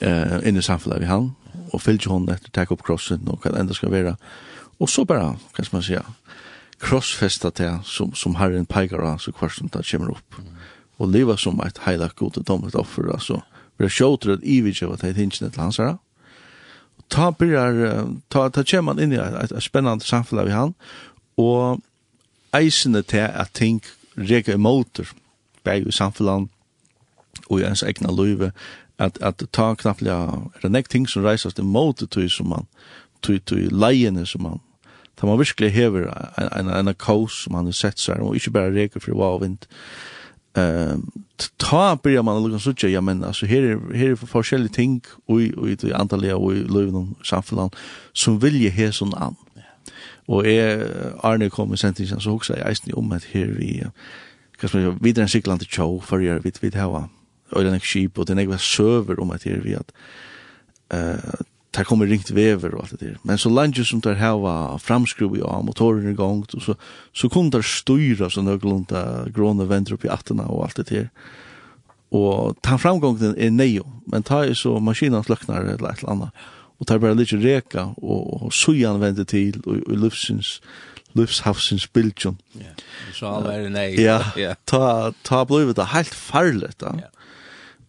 eh, inn i samfunnet vi han, og fylgje hon etter takk opp krossen og hva det enda skal være. Og så bare, hva skal man säga krossfesta til som, som herren peikar av, så hver som det kommer opp. Og leva som et heilag god og dommet offer, altså. Vi har sjåter at ivig av at det er hinsene til hans herre. Ta byrjar, ta, ta kommer man inn i et, et, et spennende samfunnet vi han, og eisende til at ting reka i måter, bæg i samfunnet, og i ens egna løyve, at, at ta knapplega, er det nek ting som reisast imot tui som man, tui, tui leiene som man, ta man virkelig hever en, en, en, kaos som man har sett seg, og ikke bare reker for hva og vind, Um, ta byrja man lukka sutja, ja men altså her er, her er forskjellige ting og ui, ui, ui antallega og i og samfunnet som vilje he sånn an. Og jeg Arne kom i sentingen så hoksa jeg eisen om at her vi hva som er videre enn siklande tjå for jeg vet vidt hava øyne nek skip, og det er nek søver om at her vi at uh, det kommer ringt vever og alt det der. Men så langt som der hava framskru i av motoren i gang, så, så kom der styra så nøglunda gråna venter opp i attena og alt det der. Og ta framgången er nejo, men ta er så maskinen sløknar eller et eller annet. Og ta er bare litt reka, og, og sujan vender til, og, og lufsins, lufshavsins bildjon. Ja, så all er nei. Ja, ta, ta blivit det helt farligt da. Ja.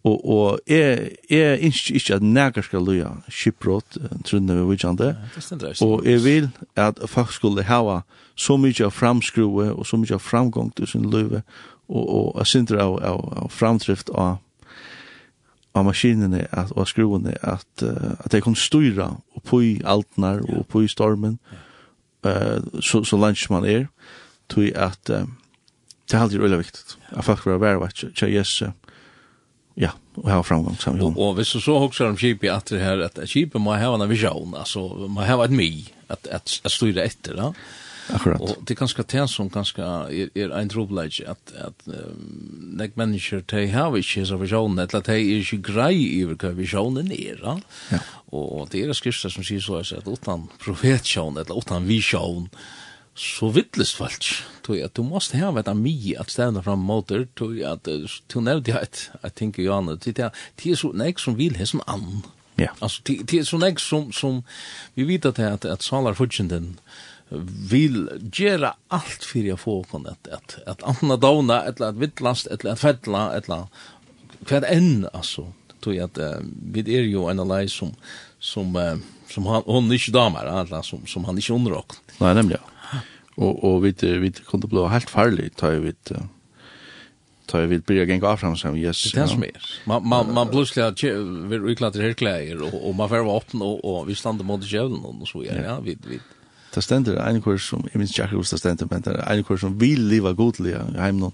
Og, og jeg, jeg ønsker ikke at nægger skal løye skipbrott, trunne vi vidtjande. Og jeg vil at folk skulle hava så mykje av framskrue og så mykje av framgång til sin løyve, og, og jeg synder av, av, av framdrift av, av maskinene at, og skruene, at, at jeg kunne styra og på i altnar og på i stormen, uh, så, så langt man er, tog at um, det er alltid veldig viktig at folk var vær vær vær vær vær Ja, og ha framgång som og hvis du så hokser om Chipi at det her, at Chipi må ha en vision altså, må ha et mig at, at, at styra etter, da. Akkurat. Og det er ganske tän som ganske er, er en trobelag, at, at um, nek mennesker, de har ikke så vision eller at de er ikke grei över hva visionen er, da. Ja. Og det er skrifter som sier så at utan profetsjon, eller utan vision så vittlust falsk. Tog at du måste ha et ami at stanna fram motor tog at du nevde det I think you on it. Det er så nek som vil ha som ann. Ja. Alltså det är så nek som som vi vet att att att salar fudgenden vill göra allt för att få kon att att att anna dona eller att vittlast eller att fälla eller kvad än alltså tog att vi är ju en alai som som uh, som han hon inte damer alltså som som han inte underrock. Nej, nämligen og og vi vi kunne bli helt farligt tar vi tar vi börja gänga av fram som yes. Det är som är. Man man man plötsligt vi utklatter herkläder och och man får vara öppen och och vi stannar mot djävulen och så ja Ja, vi vi Det stender en kurs som, jag minns inte hur det ständer, men det är en kurs som vil leva godlig i hemmen,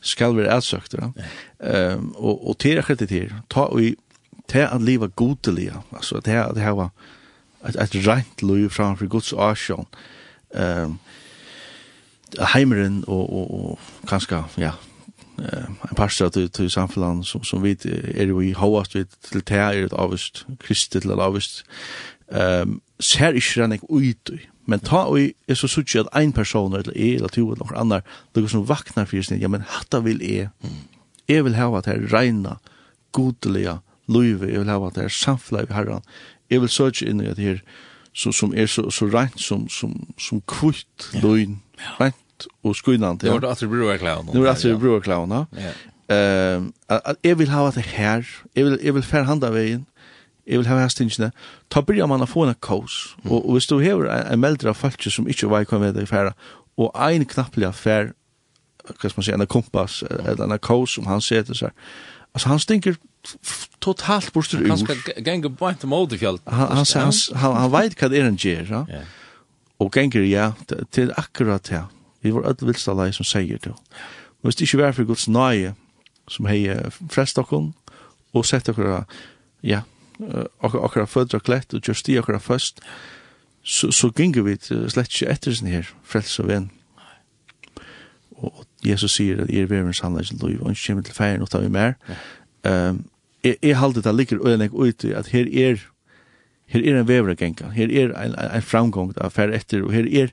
skal være ja. Um, og, og til akkurat det her, ta og til at leva godlig altså til at var et, et rent liv framfor Guds asjon, um, heimeren og, og, og kanskje, ja, en parster til, til samfunnet som, som vi er jo i hovast vi til det er et avvist, kristet til avvist, um, ser ikke rennig ut i, men ta og er så suttje at ein person eller e eller to eller noen annar, det går som vaknar fyrir sin, ja, men hatta vil jeg, jeg vil hava at her reina, godelige, luive jeg vil hava at her samfunnet herran, jeg vil søtje inn i at her, så, som er så, så rent som, som, som kvitt løgn, ja. rent flott og skuinant. Det var det at vi bruker klauna. Nu er det at vi bruker klauna. Ja. at jeg vil ha det her, jeg vil, jeg vil færhanda veien, jeg vil ha hestingene, ta byrja man å få en kås, og, og hvis du hever en meldre av falske som ikke var i kom med deg færre, og ein knapplig affær, hva skal man si, en kompass, eller en kås som han setter seg, altså han stinker totalt borster ur. Han ska gänga på en i fjall. Han, han, han, han, han vet hva det er han gjør, ja? Yeah. og ganger ja, til akkurat det. Vi var alt vilsta lei som sier til. Og hvis det ikke var for Guds nøye, som hei frest okkur, og sett okkur, ja, okkur okkur fødra klett, og gjør sti okkur først, så, så gynger vi slett ikke etter sin her, frelse og venn. Og Jesus sier at er verens handlægjen lov, og ikke kommer til feiren og tar vi mer. Um, jeg, jeg halte det ligger øyne ute, at her er, her er en vever genga, her er en, en, en framgång av fer etter, og her er,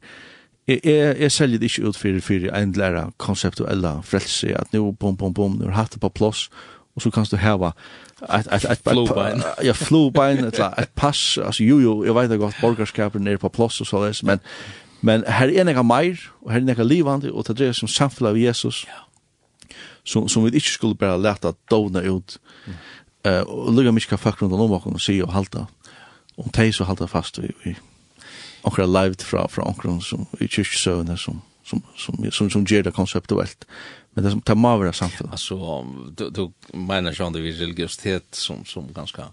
jeg, jeg, jeg selger det ikke ut for, for en lærer konseptuella frelse, at nå, bom, bom, bom, nå har hatt det på plass, og så kan du heva et, et, et, flobein. Ja, flobein, et, et pass. altså jo jo, jeg vet att gott borgarskapen nere på plats og så där, men men her er några meir, og her er några livande og det dreier som samfunnet av Jesus. Ja. Som som vi ikke skulle bara lätta dovna ut. Eh och lugga mig ska fucka runt om og se og halta. Och tej så halta fast vi, vi onkra live fra fra onkra som i kyrkjøsøvene som som som som som ger det konceptuellt. Men det som tar mer av samfunnet. Alltså du du menar ju att det är religiositet som som ganska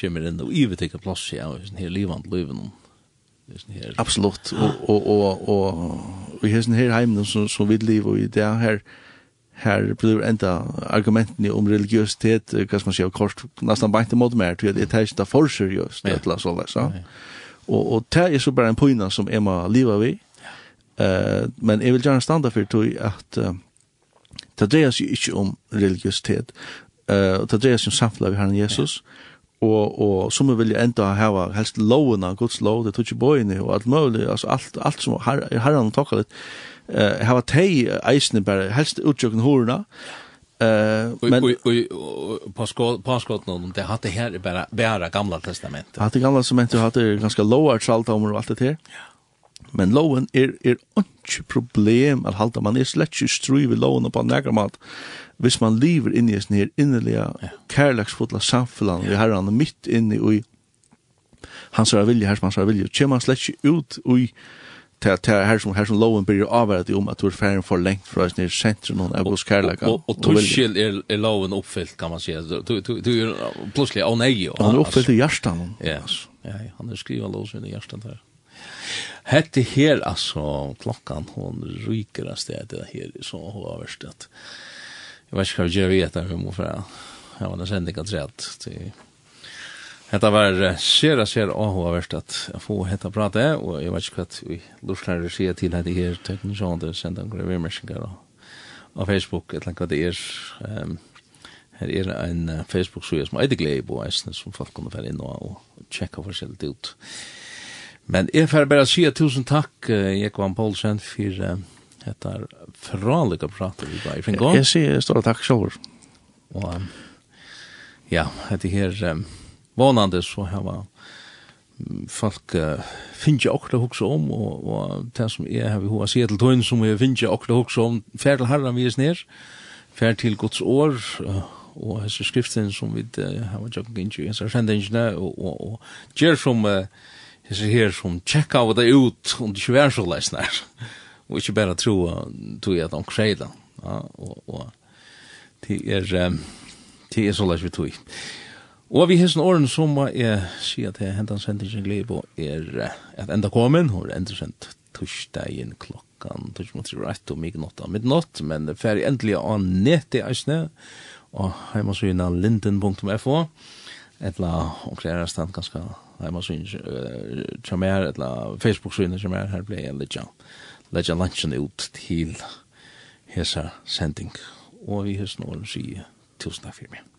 kommer in och över till plats i ja, den här levande livet. här Absolut. Och och och och vi har den här hemmen som som vi lever i det här här blir ända argumenten om religiositet, vad ska man säga, kort nästan bara inte mot mer till det är inte för seriöst eller så där så. Og, og det er så bare en poina som jeg må leva vi. Uh, men jeg vil gjerne standa for tog at uh, det dreier seg ikke om religiøsitet. Uh, det dreier seg om samfunnet vi har en Jesus. Og, og som vi vil enda hava helst lovene, Guds lov, det tog ikke bøyene og alt mulig, altså alt, alt som har, herren har litt, uh, hava teg eisene bare helst utjøkken horene, uh, Eh men på skott på skott någon det hade här bara bara gamla testamentet. Hade gamla som hade ganska lower salt om och allt det här. Men loven er er ikke problem at halda man er slett ikke strui ved loven på nægra mat hvis man lever in i sin her innerlige ja. kærleksfotla vi har han mitt inne i hans vilje, hans vilje, kjem han slett ikke ut i till till här som här som lowen blir avvärd om att du är färgen för längt från ner centrum någon av Oskarlaka. Och och tuschel är är lowen uppfyllt kan man säga. Du du du plötsligt åh nej. Han uppfyllt i hjärtan. Ja. Ja, han har skriva lows i hjärtan där. Hette her, altså, klokkan, hon ryker av stedet her, så hun verst at, jeg vet ikke hva vi gjør vi etter, vi må fra, jeg var nesten ikke av tredje, Hetta var skera skera áhugavert at få hetta prata og jeg vet ikke hva vi lurslærer sier til hetta her teknisjon, det sender noen revermersinger av Facebook, et eller det er. Um, her er en Facebook-suje som er glei glede på eisene, som folk kunne være inn og, og tjekka forskjellig ut. Men jeg får bare si tusen takk, Jekvann Paulsen for hetta fralika prata vi bare i Fingån. Jeg sier stor takk selv. Og ja, hette her... Um, vånande så här var folk uh, finner jag också också om og og det som är här vi har sett till tön som jag finner jag också också om färd til herran vi är ner färd till Guds år och hans skriften som vi har varit jag inte ens har sänt og og og och ger som uh, hans her som checka av det ut om det inte är så läsnar och inte bara tro tro at de kräder ja, og og det er um, det er så läs vi tog Og vi hessen åren som må jeg si at jeg hentan sendingen glede på er at enda komin, og er enda sendt torsdagen klokkan, torsdagen mot rett og mig midnatt av midnatt, men ferdig endelig av nett i eisne, og heimasugina linden.fo, etla omklæra stand ganska heimasugina tjamer, etla Facebook-sugina tjamer, her blei jeg leggja, leggja lunchen ut til hesa sending, og vi hessen åren sier tusen takk for meg.